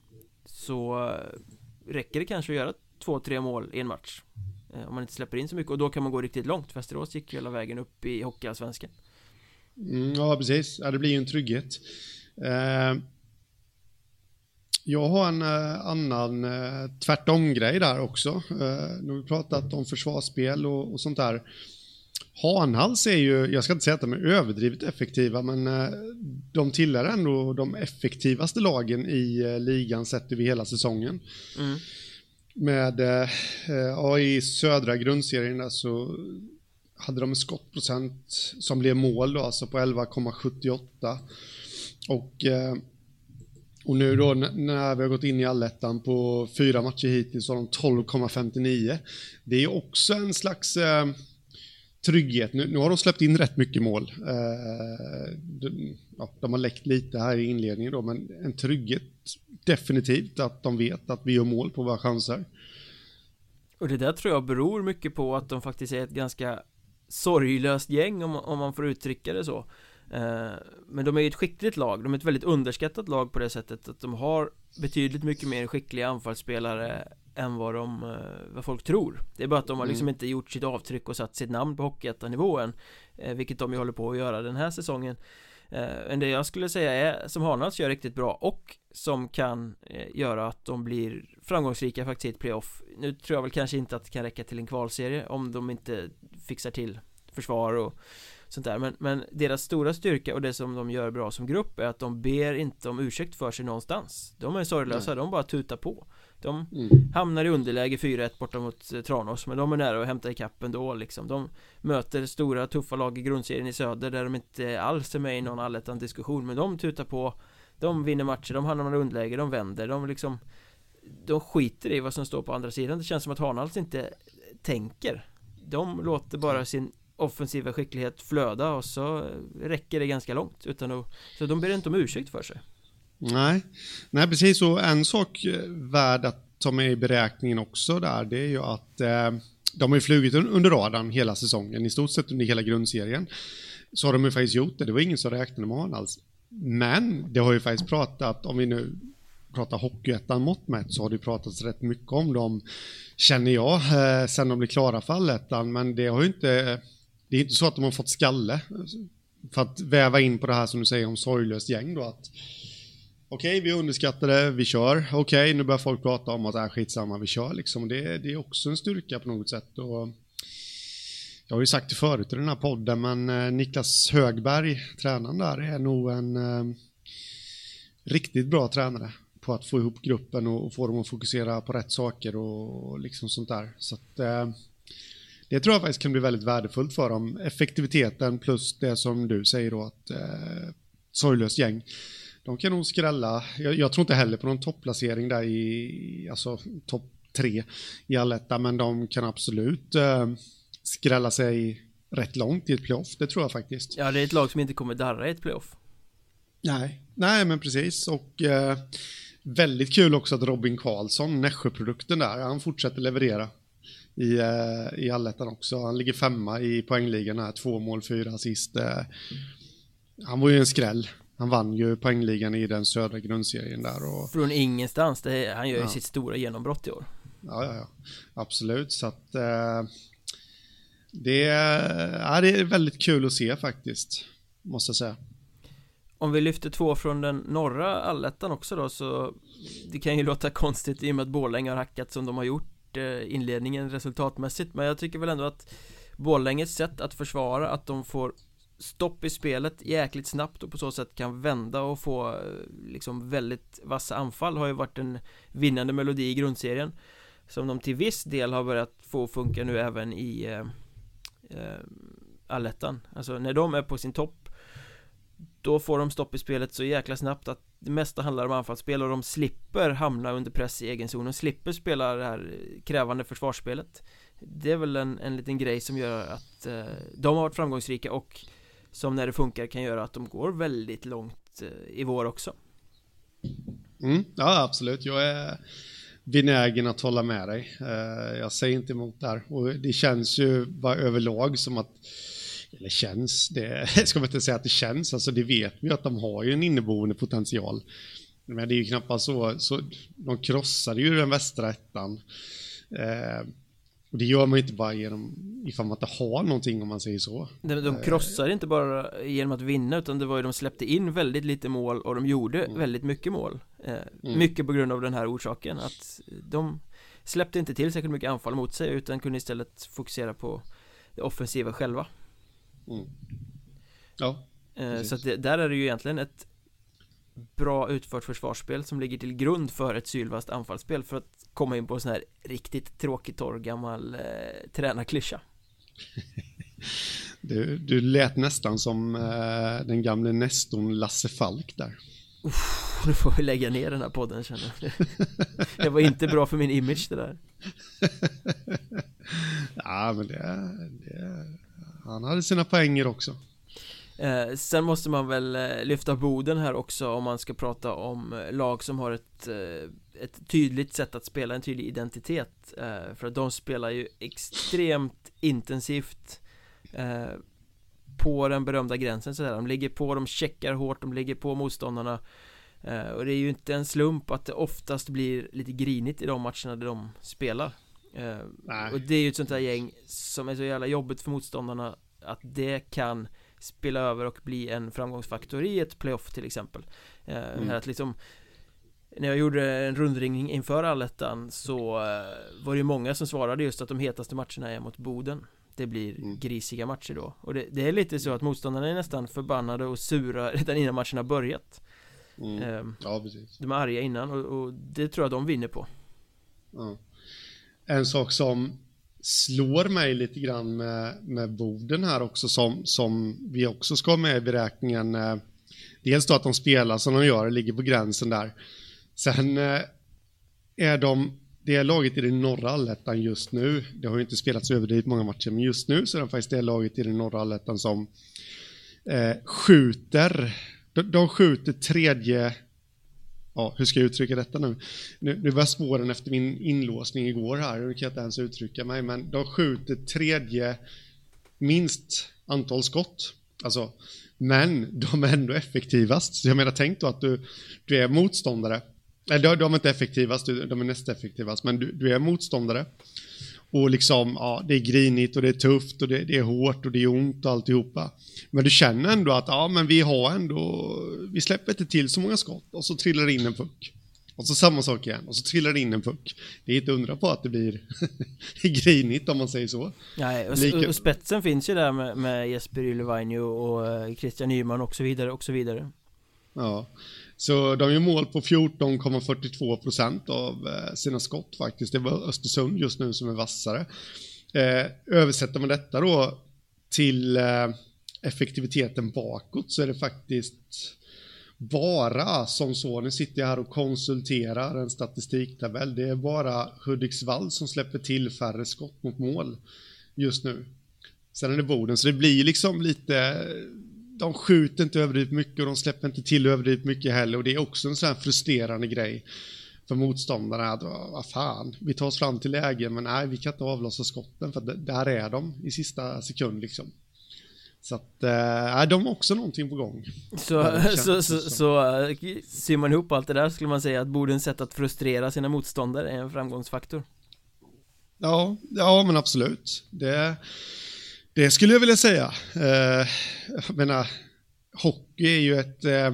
Så eh, räcker det kanske att göra två, tre mål i en match eh, Om man inte släpper in så mycket. Och då kan man gå riktigt långt. Västerås gick hela vägen upp i Hockeyallsvenskan mm, Ja precis, ja, det blir ju en trygghet eh, Jag har en eh, annan eh, tvärtom-grej där också eh, Nu har vi pratat om försvarsspel och, och sånt där Hanhals är ju, jag ska inte säga att de är överdrivet effektiva, men eh, de tillhör ändå de effektivaste lagen i eh, ligan sett över hela säsongen. Mm. Med, eh, ja, i södra grundserien där så hade de en skottprocent som blev mål då, alltså på 11,78. Och, eh, och nu då när vi har gått in i allettan på fyra matcher hittills så har de 12,59. Det är också en slags eh, trygghet. Nu, nu, har de släppt in rätt mycket mål. Eh, de, ja, de, har läckt lite här i inledningen då, men en trygghet definitivt att de vet att vi gör mål på våra chanser. Och det där tror jag beror mycket på att de faktiskt är ett ganska sorglöst gäng om, om man får uttrycka det så. Eh, men de är ju ett skickligt lag, de är ett väldigt underskattat lag på det sättet att de har betydligt mycket mer skickliga anfallsspelare än vad de, eh, vad folk tror Det är bara att de har liksom mm. inte gjort sitt avtryck och satt sitt namn på Hockeyettan-nivån eh, Vilket de ju håller på att göra den här säsongen Men det jag skulle säga är, som Hanals gör riktigt bra och som kan göra att de blir framgångsrika faktiskt i ett playoff. Nu tror jag väl kanske inte att det kan räcka till en kvalserie om de inte fixar till försvar och sånt där. Men, men deras stora styrka och det som de gör bra som grupp är att de ber inte om ursäkt för sig någonstans. De är sorglösa, de bara tutar på. De mm. hamnar i underläge 4-1 borta mot eh, Tranås Men de är nära att hämta ikapp ändå liksom. De möter stora tuffa lag i grundserien i söder Där de inte alls är med i någon allettan diskussion Men de tutar på de vinner matcher, de hamnar i underläge, de vänder De liksom De skiter i vad som står på andra sidan Det känns som att Hanhals inte tänker De låter bara sin offensiva skicklighet flöda och så räcker det ganska långt utan att, Så de ber inte om ursäkt för sig Nej, nej precis. Och en sak eh, värd att ta med i beräkningen också där, det är ju att eh, de har ju flugit under radarn hela säsongen, i stort sett under hela grundserien. Så har de ju faktiskt gjort det, det var ingen som räknade med honom alls. Men det har ju faktiskt pratat, om vi nu pratar Hockeyettan mått mätt, så har det pratats rätt mycket om dem, känner jag, eh, sen de blev klara för allettan, men det har ju inte, det är inte så att de har fått skalle. För att väva in på det här som du säger om sorglöst gäng då, att Okej, okay, vi underskattade, vi kör. Okej, okay, nu börjar folk prata om att det är skitsamma, vi kör liksom. Det, det är också en styrka på något sätt. Och jag har ju sagt det förut i den här podden, men eh, Niklas Högberg, tränaren där, är nog en eh, riktigt bra tränare på att få ihop gruppen och, och få dem att fokusera på rätt saker och, och liksom sånt där. Så att, eh, det tror jag faktiskt kan bli väldigt värdefullt för dem. Effektiviteten plus det som du säger då, att eh, sorglöst gäng de kan nog skrälla. Jag, jag, tror inte heller på någon topplacering där i, alltså topp tre i alletta, men de kan absolut eh, skrälla sig rätt långt i ett playoff, det tror jag faktiskt. Ja, det är ett lag som inte kommer darra i ett playoff. Nej, nej men precis och eh, väldigt kul också att Robin Karlsson, Nässjö-produkten där, han fortsätter leverera i, eh, i allettan också. Han ligger femma i poängligan här, två mål, fyra assist. Eh, han var ju en skräll han vann ju poängligan i den södra grundserien där och... Från ingenstans, det, han gör ju ja. sitt stora genombrott i år Ja, ja, ja Absolut, så att eh, det, ja, det är väldigt kul att se faktiskt Måste jag säga. Om vi lyfter två från den norra allettan också då så Det kan ju låta konstigt i och med att Borlänge har hackat som de har gjort eh, inledningen resultatmässigt Men jag tycker väl ändå att Borlänges sätt att försvara att de får stopp i spelet jäkligt snabbt och på så sätt kan vända och få eh, liksom väldigt vassa anfall har ju varit en vinnande melodi i grundserien som de till viss del har börjat få funka nu även i eh, eh, allettan alltså när de är på sin topp då får de stopp i spelet så jäkla snabbt att det mesta handlar om anfallsspel och de slipper hamna under press i egen zon och slipper spela det här krävande försvarsspelet det är väl en, en liten grej som gör att eh, de har varit framgångsrika och som när det funkar kan göra att de går väldigt långt eh, i vår också. Mm, ja, absolut. Jag är benägen att hålla med dig. Eh, jag säger inte emot där. Och det känns ju bara överlag som att eller känns, det ska man inte säga att det känns, alltså det vet vi att de har ju en inneboende potential. Men det är ju knappast så, så de krossade ju den västra ettan. Eh, och det gör man ju inte bara genom ifall man inte har någonting om man säger så. De, de krossade inte bara genom att vinna utan det var ju de släppte in väldigt lite mål och de gjorde mm. väldigt mycket mål. Eh, mm. Mycket på grund av den här orsaken att de släppte inte till särskilt mycket anfall mot sig utan kunde istället fokusera på det offensiva själva. Mm. Ja. Eh, så att det, där är det ju egentligen ett bra utfört försvarsspel som ligger till grund för ett sylvast anfallsspel för att komma in på en sån här riktigt tråkig torr gammal eh, tränarklyscha. Du, du lät nästan som eh, den gamle nestorn Lasse Falk där. Uff, Nu får vi lägga ner den här podden känner jag. Det var inte bra för min image det där. Ja men det, det Han hade sina poänger också Eh, sen måste man väl eh, lyfta Boden här också om man ska prata om eh, lag som har ett, eh, ett tydligt sätt att spela, en tydlig identitet. Eh, För att de spelar ju extremt intensivt eh, På den berömda gränsen sådär, de ligger på, de checkar hårt, de ligger på motståndarna. Och det är ju inte en slump att det oftast blir lite grinigt i de matcherna där de spelar. Och det är ju ett sånt där gäng som är så jävla jobbigt för motståndarna Att det kan spela över och bli en framgångsfaktor i ett playoff till exempel eh, mm. Att liksom När jag gjorde en rundringning inför allettan så eh, var det ju många som svarade just att de hetaste matcherna är mot Boden Det blir mm. grisiga matcher då Och det, det, är lite så att motståndarna är nästan förbannade och sura redan innan matcherna börjat mm. eh, Ja precis De är arga innan och, och, det tror jag de vinner på ja. En sak som slår mig lite grann med, med Boden här också som, som vi också ska ha med i beräkningen. Eh, dels då att de spelar som de gör, ligger på gränsen där. Sen eh, är de, det är laget i den norra allettan just nu, det har ju inte spelats överdrivet många matcher, men just nu så är de faktiskt det laget i den norra allettan som eh, skjuter, de, de skjuter tredje ja, hur ska jag uttrycka detta nu? Nu, nu var spåren efter min inlåsning igår här, nu kan jag inte ens uttrycka mig, men de skjuter tredje minst antal skott. Alltså, men de är ändå effektivast. Så jag menar, tänk då att du, du är motståndare. Eller de är inte effektivast, de är näst effektivast, men du, du är motståndare. Och liksom, ja, det är grinigt och det är tufft och det, det, är hårt och det är ont och alltihopa. Men du känner ändå att, ja men vi har ändå, vi släpper inte till så många skott och så trillar det in en puck. Och så samma sak igen och så trillar det in en puck. Det är inte undra på att det blir grinigt om man säger så. Nej, och, Lika... och spetsen finns ju där med, med Jesper Ylvainio och eh, Christian Nyman och så vidare och så vidare. Ja. Så de gör mål på 14,42 procent av eh, sina skott faktiskt. Det var Östersund just nu som är vassare. Eh, översätter man detta då till eh, effektiviteten bakåt så är det faktiskt bara som så, nu sitter jag här och konsulterar en statistiktabell, det är bara Hudiksvall som släpper till färre skott mot mål just nu. Sen är det Boden, så det blir liksom lite de skjuter inte överdrivet mycket och de släpper inte till överdrivet mycket heller. Och det är också en sån här frustrerande grej för motståndarna. Att vad fan, vi tar oss fram till läge men nej, vi kan inte avlossa skotten för där är de i sista sekund liksom. Så att, äh, de har också någonting på gång. Så, så, så, så, äh, ser man ihop allt det där skulle man säga att Bodens sätt att frustrera sina motståndare är en framgångsfaktor. Ja, ja men absolut. Det det skulle jag vilja säga. Eh, jag menar, hockey är ju ett eh,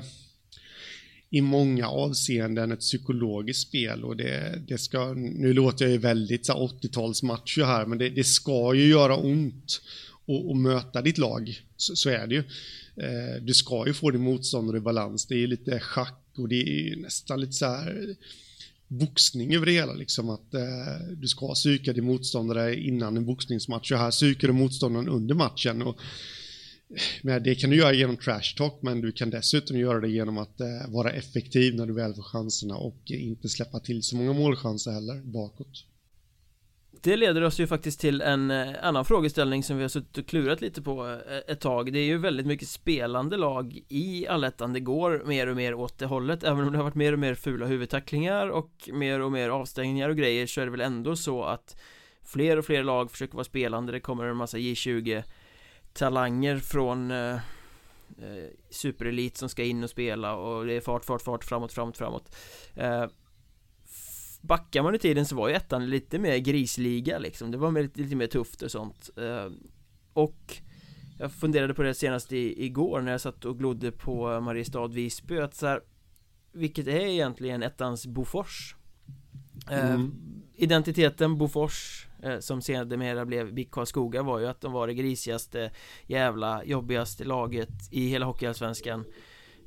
i många avseenden ett psykologiskt spel och det, det ska, nu låter jag ju väldigt 80-talsmacho här, men det, det, ska ju göra ont att möta ditt lag. Så, så, är det ju. Eh, du ska ju få din motståndare i balans. Det är ju lite schack och det är nästan lite så här boxning över det hela, liksom att eh, du ska psyka din motståndare innan en boxningsmatch och här psykar du motståndaren under matchen. Och, eh, men det kan du göra genom trash talk, men du kan dessutom göra det genom att eh, vara effektiv när du väl får chanserna och inte släppa till så många målchanser heller bakåt. Det leder oss ju faktiskt till en eh, annan frågeställning som vi har suttit och klurat lite på eh, ett tag. Det är ju väldigt mycket spelande lag i allettan. Det går mer och mer åt det hållet. Även om det har varit mer och mer fula huvudtacklingar och mer och mer avstängningar och grejer så är det väl ändå så att Fler och fler lag försöker vara spelande. Det kommer en massa J20 talanger från eh, eh, superelit som ska in och spela och det är fart, fart, fart, framåt, framåt, framåt. Eh, Backar man i tiden så var ju ettan lite mer grisliga liksom. Det var lite, lite mer tufft och sånt. Eh, Och Jag funderade på det senast i, igår när jag satt och glodde på Mariestad Visby att så här, Vilket är egentligen ettans Bofors? Eh, mm. Identiteten Bofors eh, Som sedermera blev BIK Karlskoga var ju att de var det grisigaste Jävla jobbigaste laget i hela Hockeyallsvenskan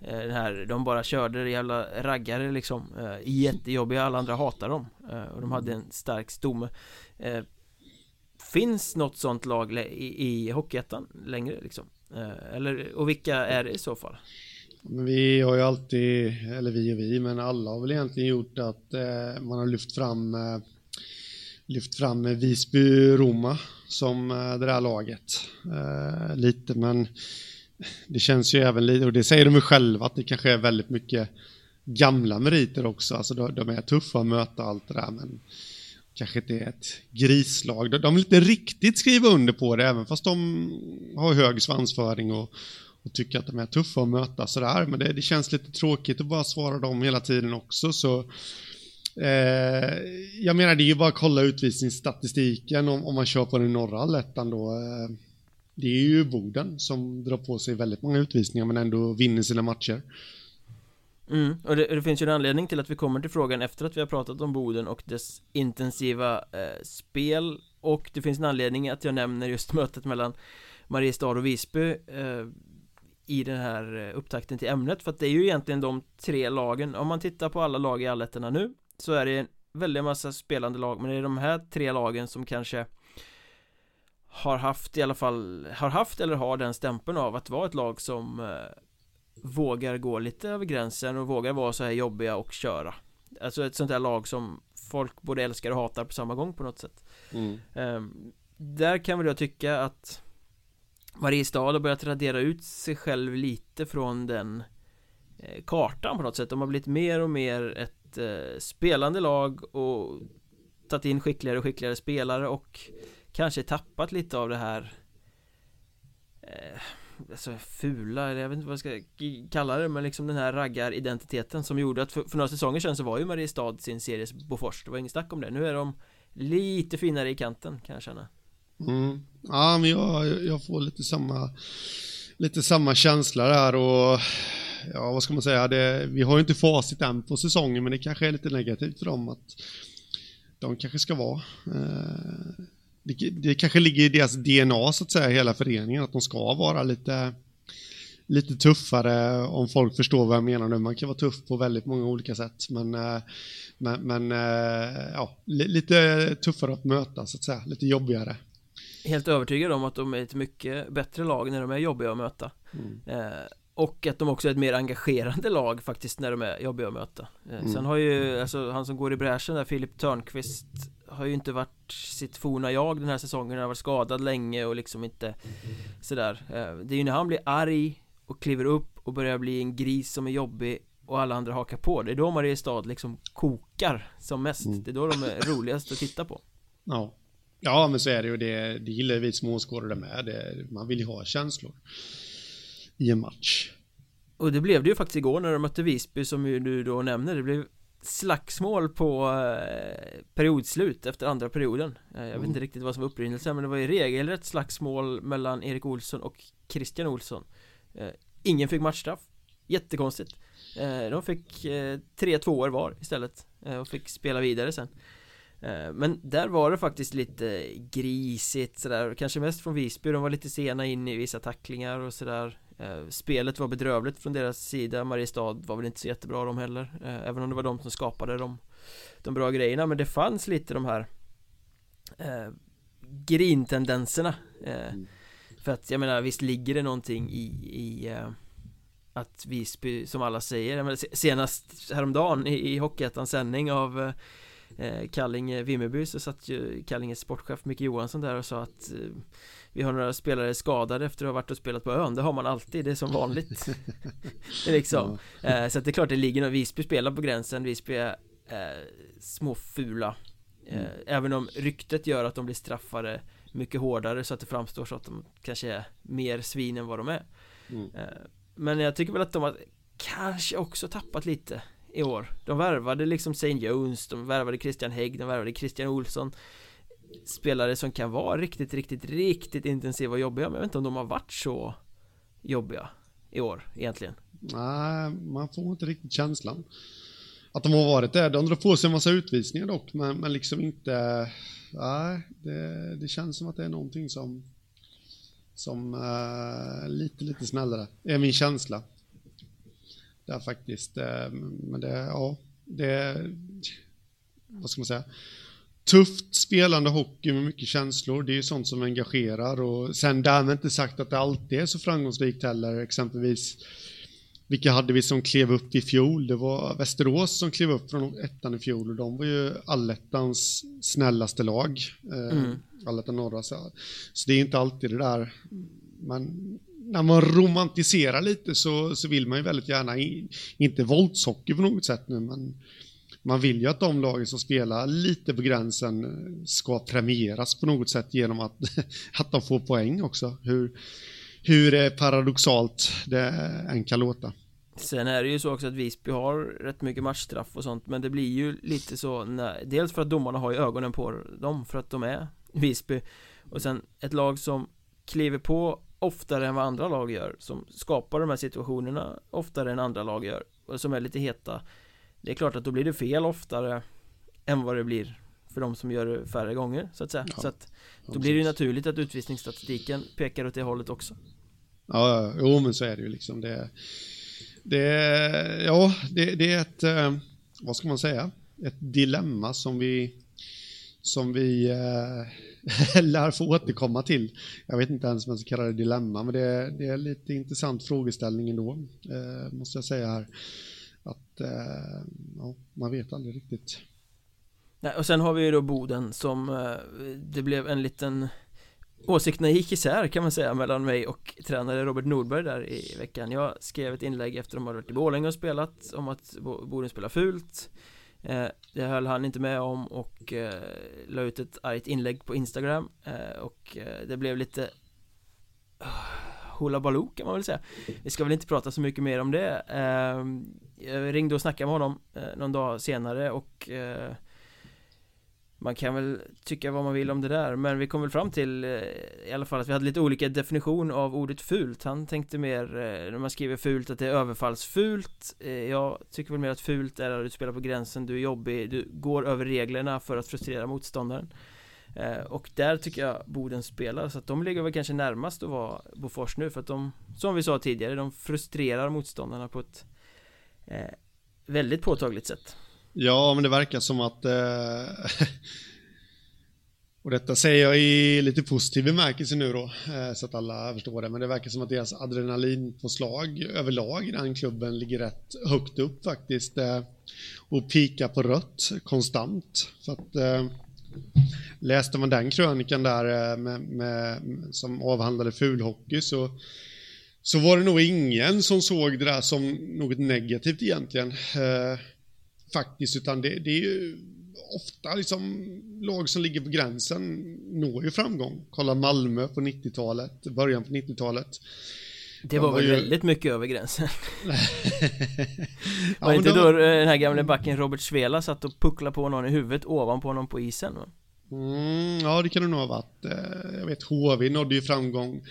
Eh, den här, de bara körde det jävla raggare liksom eh, Jättejobbiga, alla andra hatar dem eh, Och de hade en stark stomme eh, Finns något sånt lag i, i Hockeyettan längre liksom? Eh, eller, och vilka är det i så fall? Men vi har ju alltid, eller vi och vi, men alla har väl egentligen gjort att eh, man har lyft fram eh, lyft fram Visby-Roma som eh, det där laget. lite, men det känns ju även lite, och det säger de ju själva, att det kanske är väldigt mycket gamla meriter också. Alltså de, de är tuffa att möta allt det där, men kanske inte är ett grislag. De, de vill inte riktigt skriva under på det, även fast de har hög svansföring och, och tycker att de är tuffa att möta sådär. Men det, det känns lite tråkigt att bara svara dem hela tiden också. Så eh, jag menar, det är ju bara att kolla utvisningsstatistiken om, om man kör på den norra allettan då. Eh, det är ju Boden som drar på sig väldigt många utvisningar men ändå vinner sina matcher. Mm, och det, det, finns ju en anledning till att vi kommer till frågan efter att vi har pratat om Boden och dess intensiva eh, spel. Och det finns en anledning att jag nämner just mötet mellan Mariestad och Visby eh, i den här eh, upptakten till ämnet. För att det är ju egentligen de tre lagen om man tittar på alla lag i allettorna nu så är det en väldig massa spelande lag. Men det är de här tre lagen som kanske har haft i alla fall har haft eller har den stämpeln av att vara ett lag som eh, vågar gå lite över gränsen och vågar vara så här jobbiga och köra. Alltså ett sånt här lag som folk både älskar och hatar på samma gång på något sätt. Mm. eh, där kan väl jag tycka att Mariestad har börjat radera ut sig själv lite från den eh, kartan på något sätt. De har blivit mer och mer ett eh, spelande lag och tagit in skickligare och skickligare spelare och kanske tappat lite av det här eh, Alltså fula, eller jag vet inte vad jag ska kalla det Men liksom den här raggaridentiteten som gjorde att för, för några säsonger sedan så var ju Mariestad sin series Bofors. Det var inget snack om det, nu är de lite finare i kanten kan jag känna. Mm. Ja men jag, jag får lite samma Lite samma känsla där och Ja vad ska man säga, det, vi har ju inte facit än på säsongen men det kanske är lite negativt för dem att De kanske ska vara eh, det, det kanske ligger i deras DNA så att säga, hela föreningen, att de ska vara lite lite tuffare om folk förstår vad jag menar nu. Man kan vara tuff på väldigt många olika sätt, men, eh, men, men eh, ja, lite tuffare att möta så att säga, lite jobbigare. Helt övertygad om att de är ett mycket bättre lag när de är jobbiga att möta. Mm. Eh, och att de också är ett mer engagerande lag faktiskt när de är jobbiga att möta. Eh, mm. Sen har ju, alltså han som går i bräschen där, Filip Törnqvist har ju inte varit sitt forna jag den här säsongen. Han har varit skadad länge och liksom inte Sådär. Eh, Det är ju när han blir arg Och kliver upp och börjar bli en gris som är jobbig Och alla andra hakar på. Det är då Mariestad liksom kokar som mest. Mm. Det är då de är roligast att titta på. Ja. Ja men så är det ju. Det, det gillar vi småskådare med. Det, Man vill ju ha känslor I en match. Och det blev det ju faktiskt igår när de mötte Visby som ju du då nämner. Det blev slagsmål på eh, periodslut efter andra perioden. Eh, Jag vet inte riktigt vad som var upprinnelsen men det var i regel ett slagsmål mellan Erik Olsson och Christian Olsson. Eh, Ingen fick matchstraff. Jättekonstigt. De fick tre tvåor var istället och fick spela vidare sen. Men där var det faktiskt lite grisigt sådär Kanske mest från Visby, de var lite sena in i vissa tacklingar och sådär. Eh, spelet var bedrövligt från deras sida. Mariestad var väl inte så jättebra de heller. Eh, Även om det var de som skapade de, de bra grejerna. Men det fanns lite de här eh, Grintendenserna. Eh, mm. För att jag menar visst ligger det någonting i, i eh, Att Visby som alla säger menar, Senast häromdagen i, i Hockeyettans sändning av eh, eh Kallinge Vimmerby så satt ju Kallinges sportchef Micke Johansson där och sa att eh, vi har några spelare skadade efter att ha varit och spelat på ön Det har man alltid, det är som vanligt liksom ja. eh, Så att det är klart det ligger något Visby spelar på gränsen Visby är eh, små fula eh, mm. Även om ryktet gör att de blir straffade mycket hårdare så att det framstår så att de kanske är mer svin än vad de är mm. Eh, men jag tycker väl att de har kanske också tappat lite i år De värvade liksom St. Jones, de värvade Christian Hägg, de värvade Christian Olsson Spelare som kan vara riktigt, riktigt, riktigt intensiva och jobbiga Men jag vet inte om de har varit så jobbiga i år egentligen Nej, man får inte riktigt känslan att de har varit det. De drar på sig en massa utvisningar dock, men, men liksom inte... Nej, det, det känns som att det är någonting som... Som uh, lite, lite snällare. Är min känsla. Det är faktiskt. Uh, men det, ja, det... Vad ska man säga? Tufft spelande hockey med mycket känslor, det är ju sånt som engagerar och sen därmed inte sagt att det alltid är så framgångsrikt heller, exempelvis vilka hade vi som klev upp i fjol? Det var Västerås som klev upp från ettan i fjol och de var ju allettans snällaste lag. Eh, mm. Allettan norra. Så, det är inte alltid det där. Men när man romantiserar lite så, så vill man ju väldigt gärna, in, inte våldshockey på något sätt nu, men man vill ju att de lagen som spelar lite på gränsen eh, ska premieras på något sätt genom att, att de får poäng också. Hur, hur eh, paradoxalt det än kan låta. Sen är det ju så också att Visby har rätt mycket matchstraff och sånt Men det blir ju lite så när, Dels för att domarna har ju ögonen på dem för att de är Visby Och sen ett lag som kliver på oftare än vad andra lag gör Som skapar de här situationerna oftare än andra lag gör Och som är lite heta det är klart att då blir det fel oftare Än vad det blir för de som gör det färre gånger så att säga. Ja, Så att Då blir det ju naturligt att utvisningsstatistiken pekar åt det hållet också. Ja, jo men så är det ju liksom. Det det, ja, det, det, är ett, eh, vad ska man säga, ett dilemma som vi, som vi äh, lär få återkomma till. Jag vet inte ens om jag ska kalla det dilemma, men det, det är lite intressant frågeställning ändå, äh, måste jag säga här. Att eh, ja, man vet aldrig riktigt. Nej, och sen har vi ju då Boden som eh, det blev en liten Åsikterna gick isär kan man säga mellan mig och tränare Robert Nordberg där i veckan. Jag skrev ett inlägg efter att de hade varit i Borlänge och spelat om att Boden spelar fult. Eh, det höll han inte med om och la ut ett argt inlägg på Instagram och det blev lite uh, Hula Baloo kan man väl säga. Vi ska väl inte prata så mycket mer om det. Ehm, jag ringde och snackade med honom eh, någon dag senare och eh, man kan väl tycka vad man vill om det där men vi kom väl fram till eh, i alla fall att vi hade lite olika definition av ordet fult. Han tänkte mer eh, när man skriver fult att det är överfallsfult. Jag tycker väl mer att fult är att du spelar på gränsen, du är jobbig, du går över reglerna för att frustrera motståndaren. Och där tycker jag Boden spelar så att de ligger väl kanske närmast att vara Bofors nu för att de Som vi sa tidigare, de frustrerar motståndarna på ett Eh, väldigt påtagligt sätt Ja, men det verkar som att... Eh, och detta säger jag i lite positiv bemärkelse nu då, eh, så att alla förstår det. Men det verkar som att deras adrenalinpåslag överlag i den klubben ligger rätt högt upp faktiskt. Eh, och pikar på rött konstant. Så att... Eh, läste man den krönikan där eh, med, med, som avhandlade fulhockey så så var det nog ingen som såg det där som något negativt egentligen. Eh, faktiskt, utan det, det är ju ofta liksom lag som ligger på gränsen når ju framgång. Kolla Malmö på 90-talet, början på 90-talet. Det var, var väl ju... väldigt mycket över gränsen Var ja, inte då... då den här gamle backen Robert Svela satt och pucklade på någon i huvudet ovanpå någon på isen? Va? Mm, ja det kan det nog ha varit eh, Jag vet HV nådde ju framgång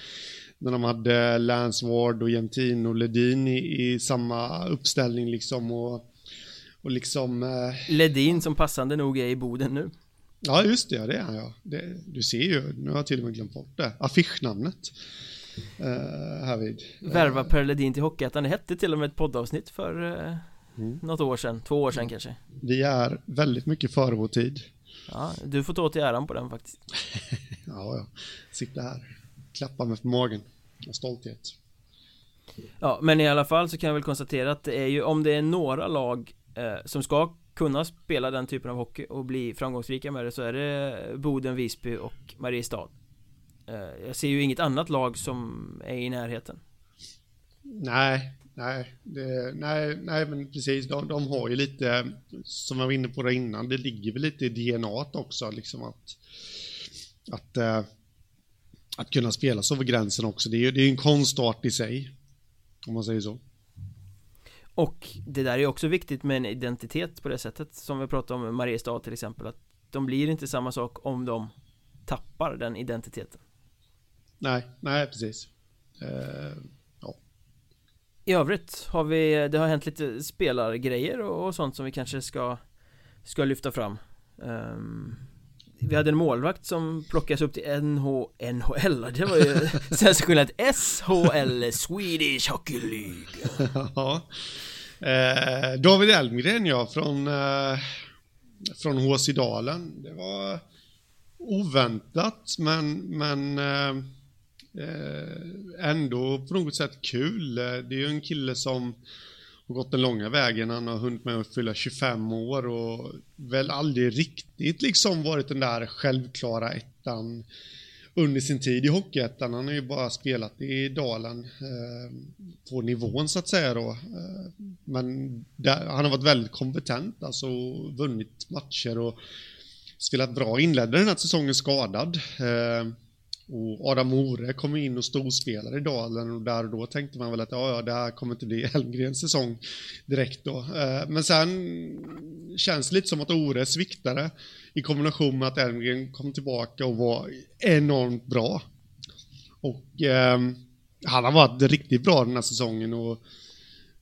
När de hade Lance Ward och Gentin och Ledin i, i samma uppställning liksom och och liksom... Eh, Ledin som passande nog är i Boden nu. Ja, just det, det är han ja. Det, du ser ju, nu har jag till och med glömt bort det. Affischnamnet. Uh, härvid. Värva Per Ledin till Hockeyettan, det hette till och med ett poddavsnitt för uh, mm. något år sedan, två år sedan mm. kanske. Vi är väldigt mycket före vår tid. Ja, du får ta åt äran på den faktiskt. ja, ja. Sitta här, klappa mig på magen. Av stolthet. Ja, men i alla fall så kan jag väl konstatera att det är ju om det är några lag eh, som ska kunna spela den typen av hockey och bli framgångsrika med det så är det Boden, Visby och Mariestad. Eh, Jag ser ju inget annat lag som är i närheten. Nej, nej, det, nej, nej men precis, de, de har ju lite, som jag var inne på det innan, det ligger väl lite i DNA också liksom att, att eh, att kunna spela så över gränsen också. Det är ju det är en konstart i sig. Om man säger så. Och det där är också viktigt med en identitet på det sättet Som vi pratade om med Mariestad till exempel Att de blir inte samma sak om de tappar den identiteten Nej, nej precis uh, ja. I övrigt har vi, det har hänt lite spelargrejer och, sånt som vi kanske ska Ska lyfta fram um, vi hade en målvakt som plockades upp till NH, NHL, det var ju sensationellt SHL, Swedish Hockey League. Ja. Eh, David Elmgren ja, från eh, Från HC Dalen. Det var oväntat men, men eh, eh, ändå på något sätt kul. Det är ju en kille som har gått den långa vägen. Han har hunnit med att fylla 25 år och väl aldrig riktigt liksom varit den där självklara ettan under sin tid i Hockeyettan. Han har ju bara spelat i Dalen eh, på nivån så att säga då. Eh, men där, han har varit väldigt kompetent, alltså vunnit matcher och spelat bra. Inledde den här säsongen skadad. Eh, och Adam Ore kom in och storspelade i Dalen och där och då tänkte man väl att ja, ja det här kommer inte bli Elmgrens säsong direkt då. Eh, men sen känns det lite som att Ore sviktade i kombination med att Elmgren kom tillbaka och var enormt bra. Och eh, han har varit riktigt bra den här säsongen och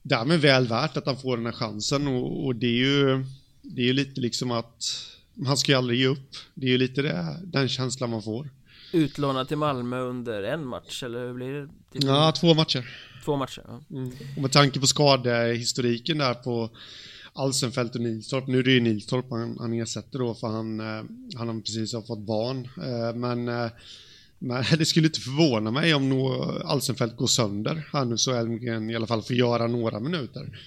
därmed väl värt att han får den här chansen och, och det är ju det är ju lite liksom att man ska ju aldrig ge upp. Det är ju lite det, den känslan man får. Utlånad till Malmö under en match, eller hur blir det? Ja, två matcher. Två matcher, ja. Mm. Och med tanke på skadehistoriken där på Alsenfelt och Nilstorp. Nu är det ju Nilstorp han, han ersätter då för han, eh, han har precis har fått barn. Eh, men, eh, men det skulle inte förvåna mig om Alsenfelt går sönder här nu så Elmgren i alla fall får göra några minuter.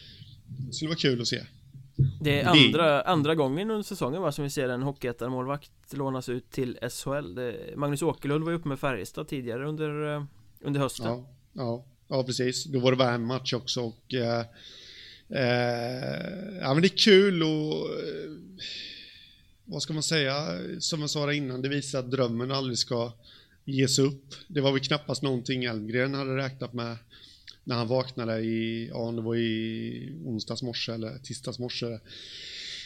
Det skulle vara kul att se. Det är andra, andra gången under säsongen va, som vi ser en Hockeyettan-målvakt lånas ut till SHL det, Magnus Åkerlund var ju uppe med Färjestad tidigare under, eh, under hösten ja, ja, ja, precis. Då var det bara en match också och eh, eh, Ja men det är kul och eh, Vad ska man säga? Som jag sa innan, det visar att drömmen aldrig ska ges upp. Det var väl knappast någonting Elmgren hade räknat med när han vaknade i, ja det var i onsdags morse eller tisdags morse.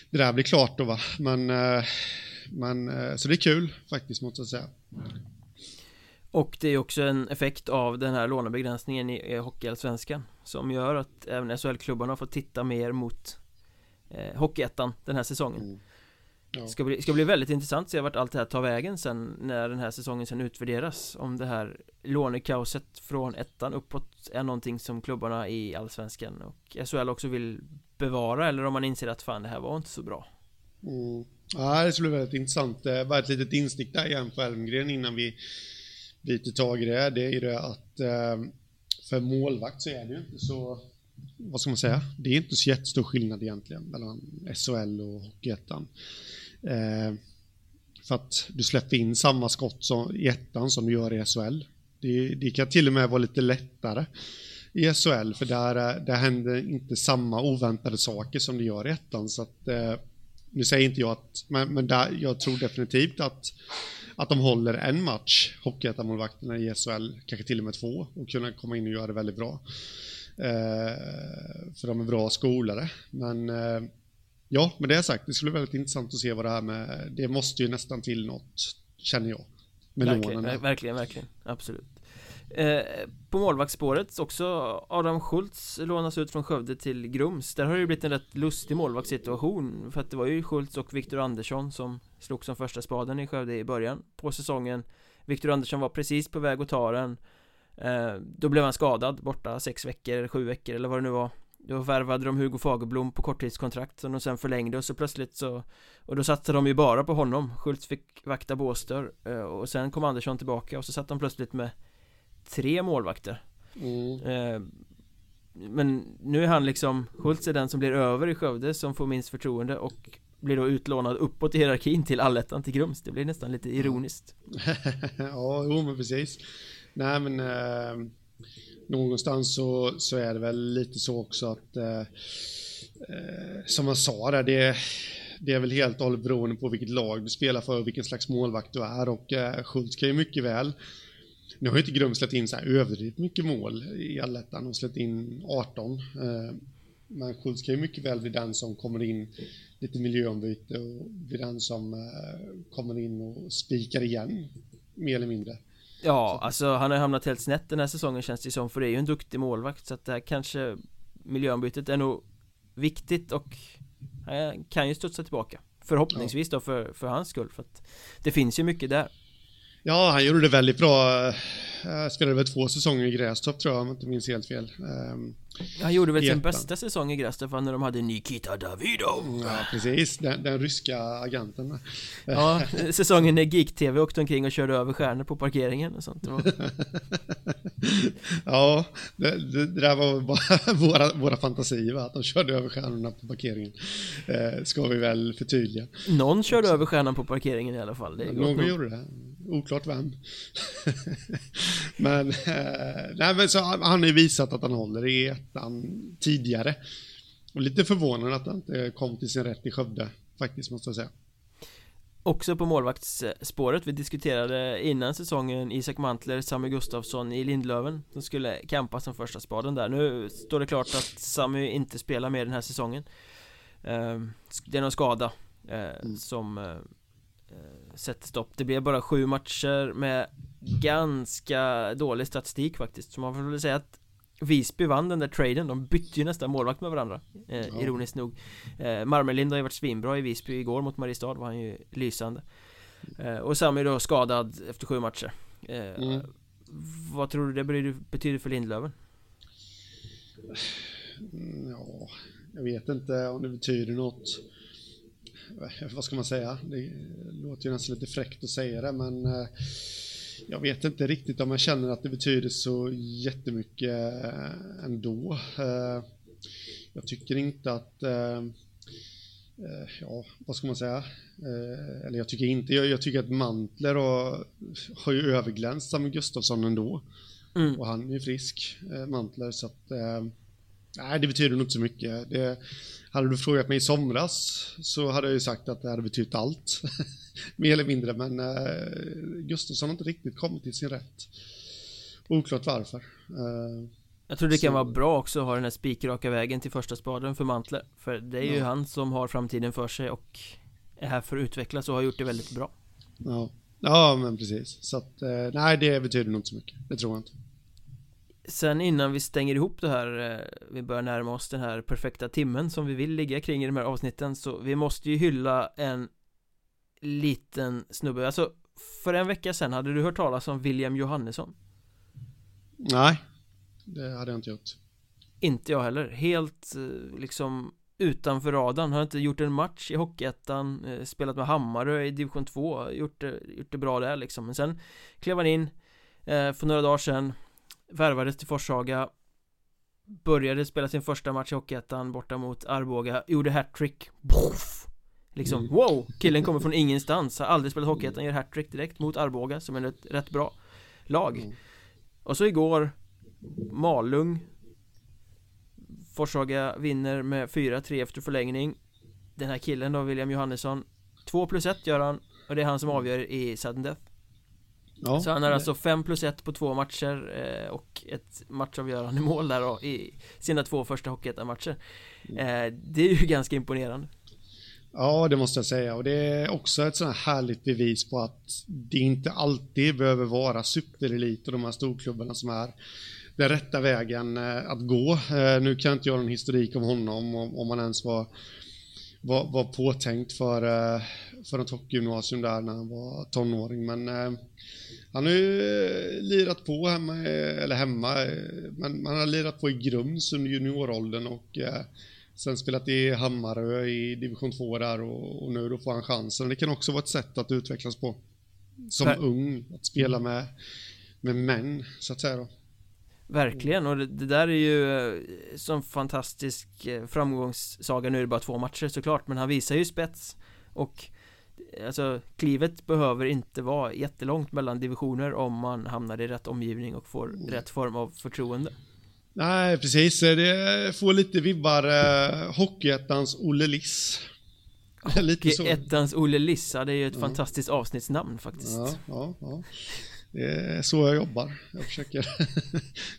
Det där blir klart då va, men, eh, men eh, så det är kul faktiskt måste jag säga. Och det är också en effekt av den här lånebegränsningen i Hockeyallsvenskan Som gör att även SHL-klubbarna har fått titta mer mot eh, Hockeyettan den här säsongen mm. Ja. Ska bli, ska bli väldigt intressant att se vart allt det här tar vägen sen när den här säsongen sen utvärderas Om det här lånekaoset från ettan uppåt är någonting som klubbarna i Allsvenskan och SHL också vill bevara eller om man inser att fan det här var inte så bra mm. Ja det skulle bli väldigt intressant, det var ett litet instick där igen på Elmgren innan vi byter tag i det Det är ju det att eh, för målvakt så är det ju inte så vad ska man säga? Det är inte så jättestor skillnad egentligen mellan SHL och Hockeyettan. Eh, för att du släpper in samma skott som, i ettan som du gör i SHL. Det, det, kan till och med vara lite lättare i SHL för där, eh, där händer inte samma oväntade saker som det gör i ettan. Så att, eh, nu säger inte jag att, men, men där, jag tror definitivt att, att de håller en match, Hockeyettan-målvakterna i SHL, kanske till och med två, och kunna komma in och göra det väldigt bra. Eh, för de är bra skolare. Men eh, ja, med det sagt, det skulle vara väldigt intressant att se vad det här med, det måste ju nästan till något, känner jag. Med verkligen, lånen. verkligen, verkligen, absolut. Eh, på målvaktsspåret också Adam Schultz lånas ut från Skövde till Grums Där har det ju blivit en rätt lustig målvaktssituation För att det var ju Schultz och Viktor Andersson som slog som första spaden i Skövde i början på säsongen Viktor Andersson var precis på väg att ta den eh, Då blev han skadad borta sex veckor eller sju veckor eller vad det nu var då värvade de Hugo Fagerblom på korttidskontrakt som de sen förlängde och så plötsligt så Och då satte de ju bara på honom. Schultz fick vakta Båstör eh, och sen kom Andersson tillbaka och så satt de plötsligt med Tre målvakter. Mm. Eh, men nu är han liksom Schultz är den som blir över i Skövde som får minst förtroende och blir då utlånad uppåt i hierarkin till allettan till Grums. Det blir nästan lite ironiskt. Ja, jo men precis. Nej men eh någonstans så, så är det väl lite så också att eh, eh som jag sa där, det, det är väl helt och hållet beroende på vilket lag du spelar för och vilken slags målvakt du är och eh, Schultz kan ju mycket väl nu har ju inte Grums släppt in så här överdrivet mycket mål i allettan och släppt in 18. Eh, men Schultz kan ju mycket väl bli den som kommer in lite miljöombyte och bli den som eh, kommer in och spikar igen, mer eller mindre. Ja, alltså han har hamnat helt snett den här säsongen känns det som för det är ju en duktig målvakt så att det här kanske miljöombytet är nog viktigt och han kan ju studsa tillbaka. Förhoppningsvis då för, för hans skull för att det finns ju mycket där Ja, han gjorde det väldigt bra. Jag spelade väl två säsonger i Grästorp tror jag, om jag inte minns helt fel. Um, han gjorde väl sin bästa säsong i Grästorp när de hade Nikita Davidov. Ja, precis. Den, den ryska agenten. Ja, säsongen när Geek-TV åkte omkring och körde över stjärnor på parkeringen och sånt. ja, det, det, det, där var bara våra, våra fantasier, va? att de körde över stjärnorna på parkeringen. Eh, ska vi väl förtydliga. Någon körde över stjärnan på parkeringen i alla fall. Det Någon gjorde det. Oklart vem. men, eh, nej, men så han har ju visat att han håller i ettan tidigare. Och lite förvånande att han inte kom till sin rätt i Skövde, faktiskt måste jag säga. Också på målvaktsspåret, vi diskuterade innan säsongen Isak Mantler, Sammy Gustafsson i Lindlöven Som skulle campa som första spaden där Nu står det klart att Sammy inte spelar mer den här säsongen ehm, Det är någon skada eh, mm. som eh, eh, sätter stopp. Det blev bara sju matcher med ganska dålig statistik faktiskt. Så man får väl säga att Visby vann den där traden, de bytte ju nästan målvakt med varandra eh, ja. Ironiskt nog. Eh, Marmelind har ju varit svinbra i Visby igår mot Mariestad var han ju lysande. Eh, Och Sam är då skadad efter sju matcher. Eh, mm. Vad tror du det betyder för Lindlöven? Ja, jag vet inte om det betyder något Vad ska man säga? Det låter ju nästan lite fräckt att säga det men eh, jag vet inte riktigt om jag känner att det betyder så jättemycket eh, ändå. Eh, jag tycker inte att eh, ja, vad ska man säga? Eller jag tycker inte, jag, jag tycker att Mantler har, har ju överglänst Samuel Gustafsson ändå. Mm. Och han är ju frisk, Mantler, så att nej, det betyder nog inte så mycket. Det, hade du frågat mig i somras så hade jag ju sagt att det hade betytt allt. Mer eller mindre, men eh, Gustafsson har inte riktigt kommit till sin rätt. Oklart varför. Eh, jag tror det så. kan vara bra också att ha den här spikraka vägen till första spaden för Mantle. För det är ju ja. han som har framtiden för sig och är här för att utvecklas och har gjort det väldigt bra. Ja, ja men precis. Så att, eh, nej det betyder nog inte så mycket. Det tror jag inte. Sen innan vi stänger ihop det här eh, Vi börjar närma oss den här perfekta timmen som vi vill ligga kring i de här avsnitten Så vi måste ju hylla en liten snubbe. Alltså för en vecka sedan hade du hört talas om William Johannesson? Nej Det hade jag inte gjort. Inte jag heller. Helt eh, liksom utanför radarn. Har inte gjort en match i Hockeyettan eh, Spelat med Hammarö i division 2 Gjort det, gjort det bra där liksom. Men sen klev han in För några dagar sedan Värvades till Forshaga Började spela sin första match i Hockeyettan borta mot Arboga Gjorde hattrick Liksom, mm. wow! Killen kommer från ingenstans Har aldrig spelat Hockeyettan, gör hattrick direkt mot Arboga som är ett rätt bra lag mm. Och så igår Malung Forshaga vinner med 4-3 efter förlängning Den här killen då, William Johannesson 2 plus 1 gör han Och det är han som avgör i sudden death Ja, så han har alltså 5 plus 1 på två matcher eh, och ett matchavgörande mål där då i sina två första Hockeyettan-matcher. Eh, Det är ju ganska imponerande. Ja, det måste jag säga. Och det är också ett sånt här härligt bevis på att det inte alltid behöver vara superelit och de här storklubbarna som är den rätta vägen eh, att gå. Eh, nu kan jag inte göra någon historik om honom, om han ens var, var, var påtänkt för, eh, för ett hockeygymnasium där när han var tonåring. Men han har ju lirat på hemma, eller hemma, men man har lirat på i Grums under junioråldern och Sen spelat i Hammarö i division 2 där och, och, nu då får han chansen. Det kan också vara ett sätt att utvecklas på. Som Ver ung, att spela med, med män, så att säga då. Verkligen, och det, det, där är ju eh, som fantastisk eh, framgångssaga Nu är det bara två matcher såklart, men han visar ju spets Och Alltså klivet behöver inte vara jättelångt mellan divisioner om man hamnar i rätt omgivning och får mm. rätt form av förtroende Nej, precis. Det får lite vibbar eh, Hockeyettans Olle Liss. Hockeyettans Olle Liss, ja, det är ju ett ja. fantastiskt avsnittsnamn faktiskt. Ja, ja, ja. Det är så jag jobbar. Jag försöker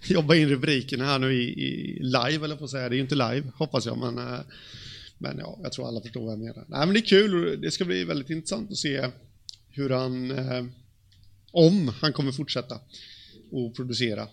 jobba in rubrikerna här nu i, i live, eller på att säga. Det är ju inte live, hoppas jag, men, eh, men ja, jag tror alla förstår vad jag menar. Nej, men det är kul det ska bli väldigt intressant att se hur han, eh, om han kommer fortsätta och producera.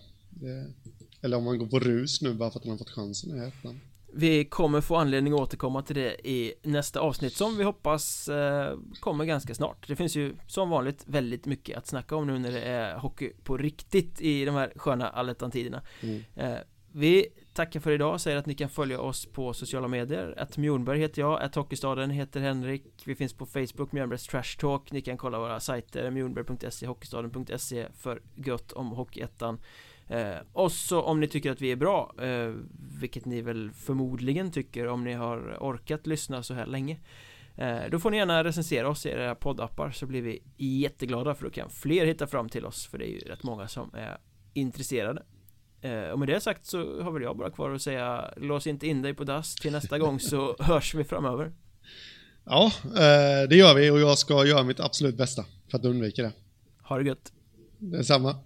Eller om han går på rus nu bara för att han har fått chansen i ettan. Vi kommer få anledning att återkomma till det i nästa avsnitt som vi hoppas eh, kommer ganska snart. Det finns ju som vanligt väldigt mycket att snacka om nu när det är hockey på riktigt i de här sköna allettan-tiderna. Mm. eh, Vi tackar för idag, säger att ni kan följa oss på sociala medier. Att Mjornberg heter jag, att Hockeystaden heter Henrik. Vi finns på Facebook, Mjornbergs Trash Talk. Ni kan kolla våra sajter, mjornberg.se, hockeystaden.se för gött om Hockeyettan Eh, och så om ni tycker att vi är bra, eh, vilket ni väl förmodligen tycker om ni har orkat lyssna så här länge eh, Då får ni gärna recensera oss i era poddappar så blir vi jätteglada för då kan fler hitta fram till oss för det är ju rätt många som är intresserade. Eh, Och med det sagt så har väl jag bara kvar att säga Lås inte in dig på dass till nästa gång så hörs vi framöver. Ja, eh, det gör vi och jag ska göra mitt absolut bästa för att undvika det. Ha det gött. Detsamma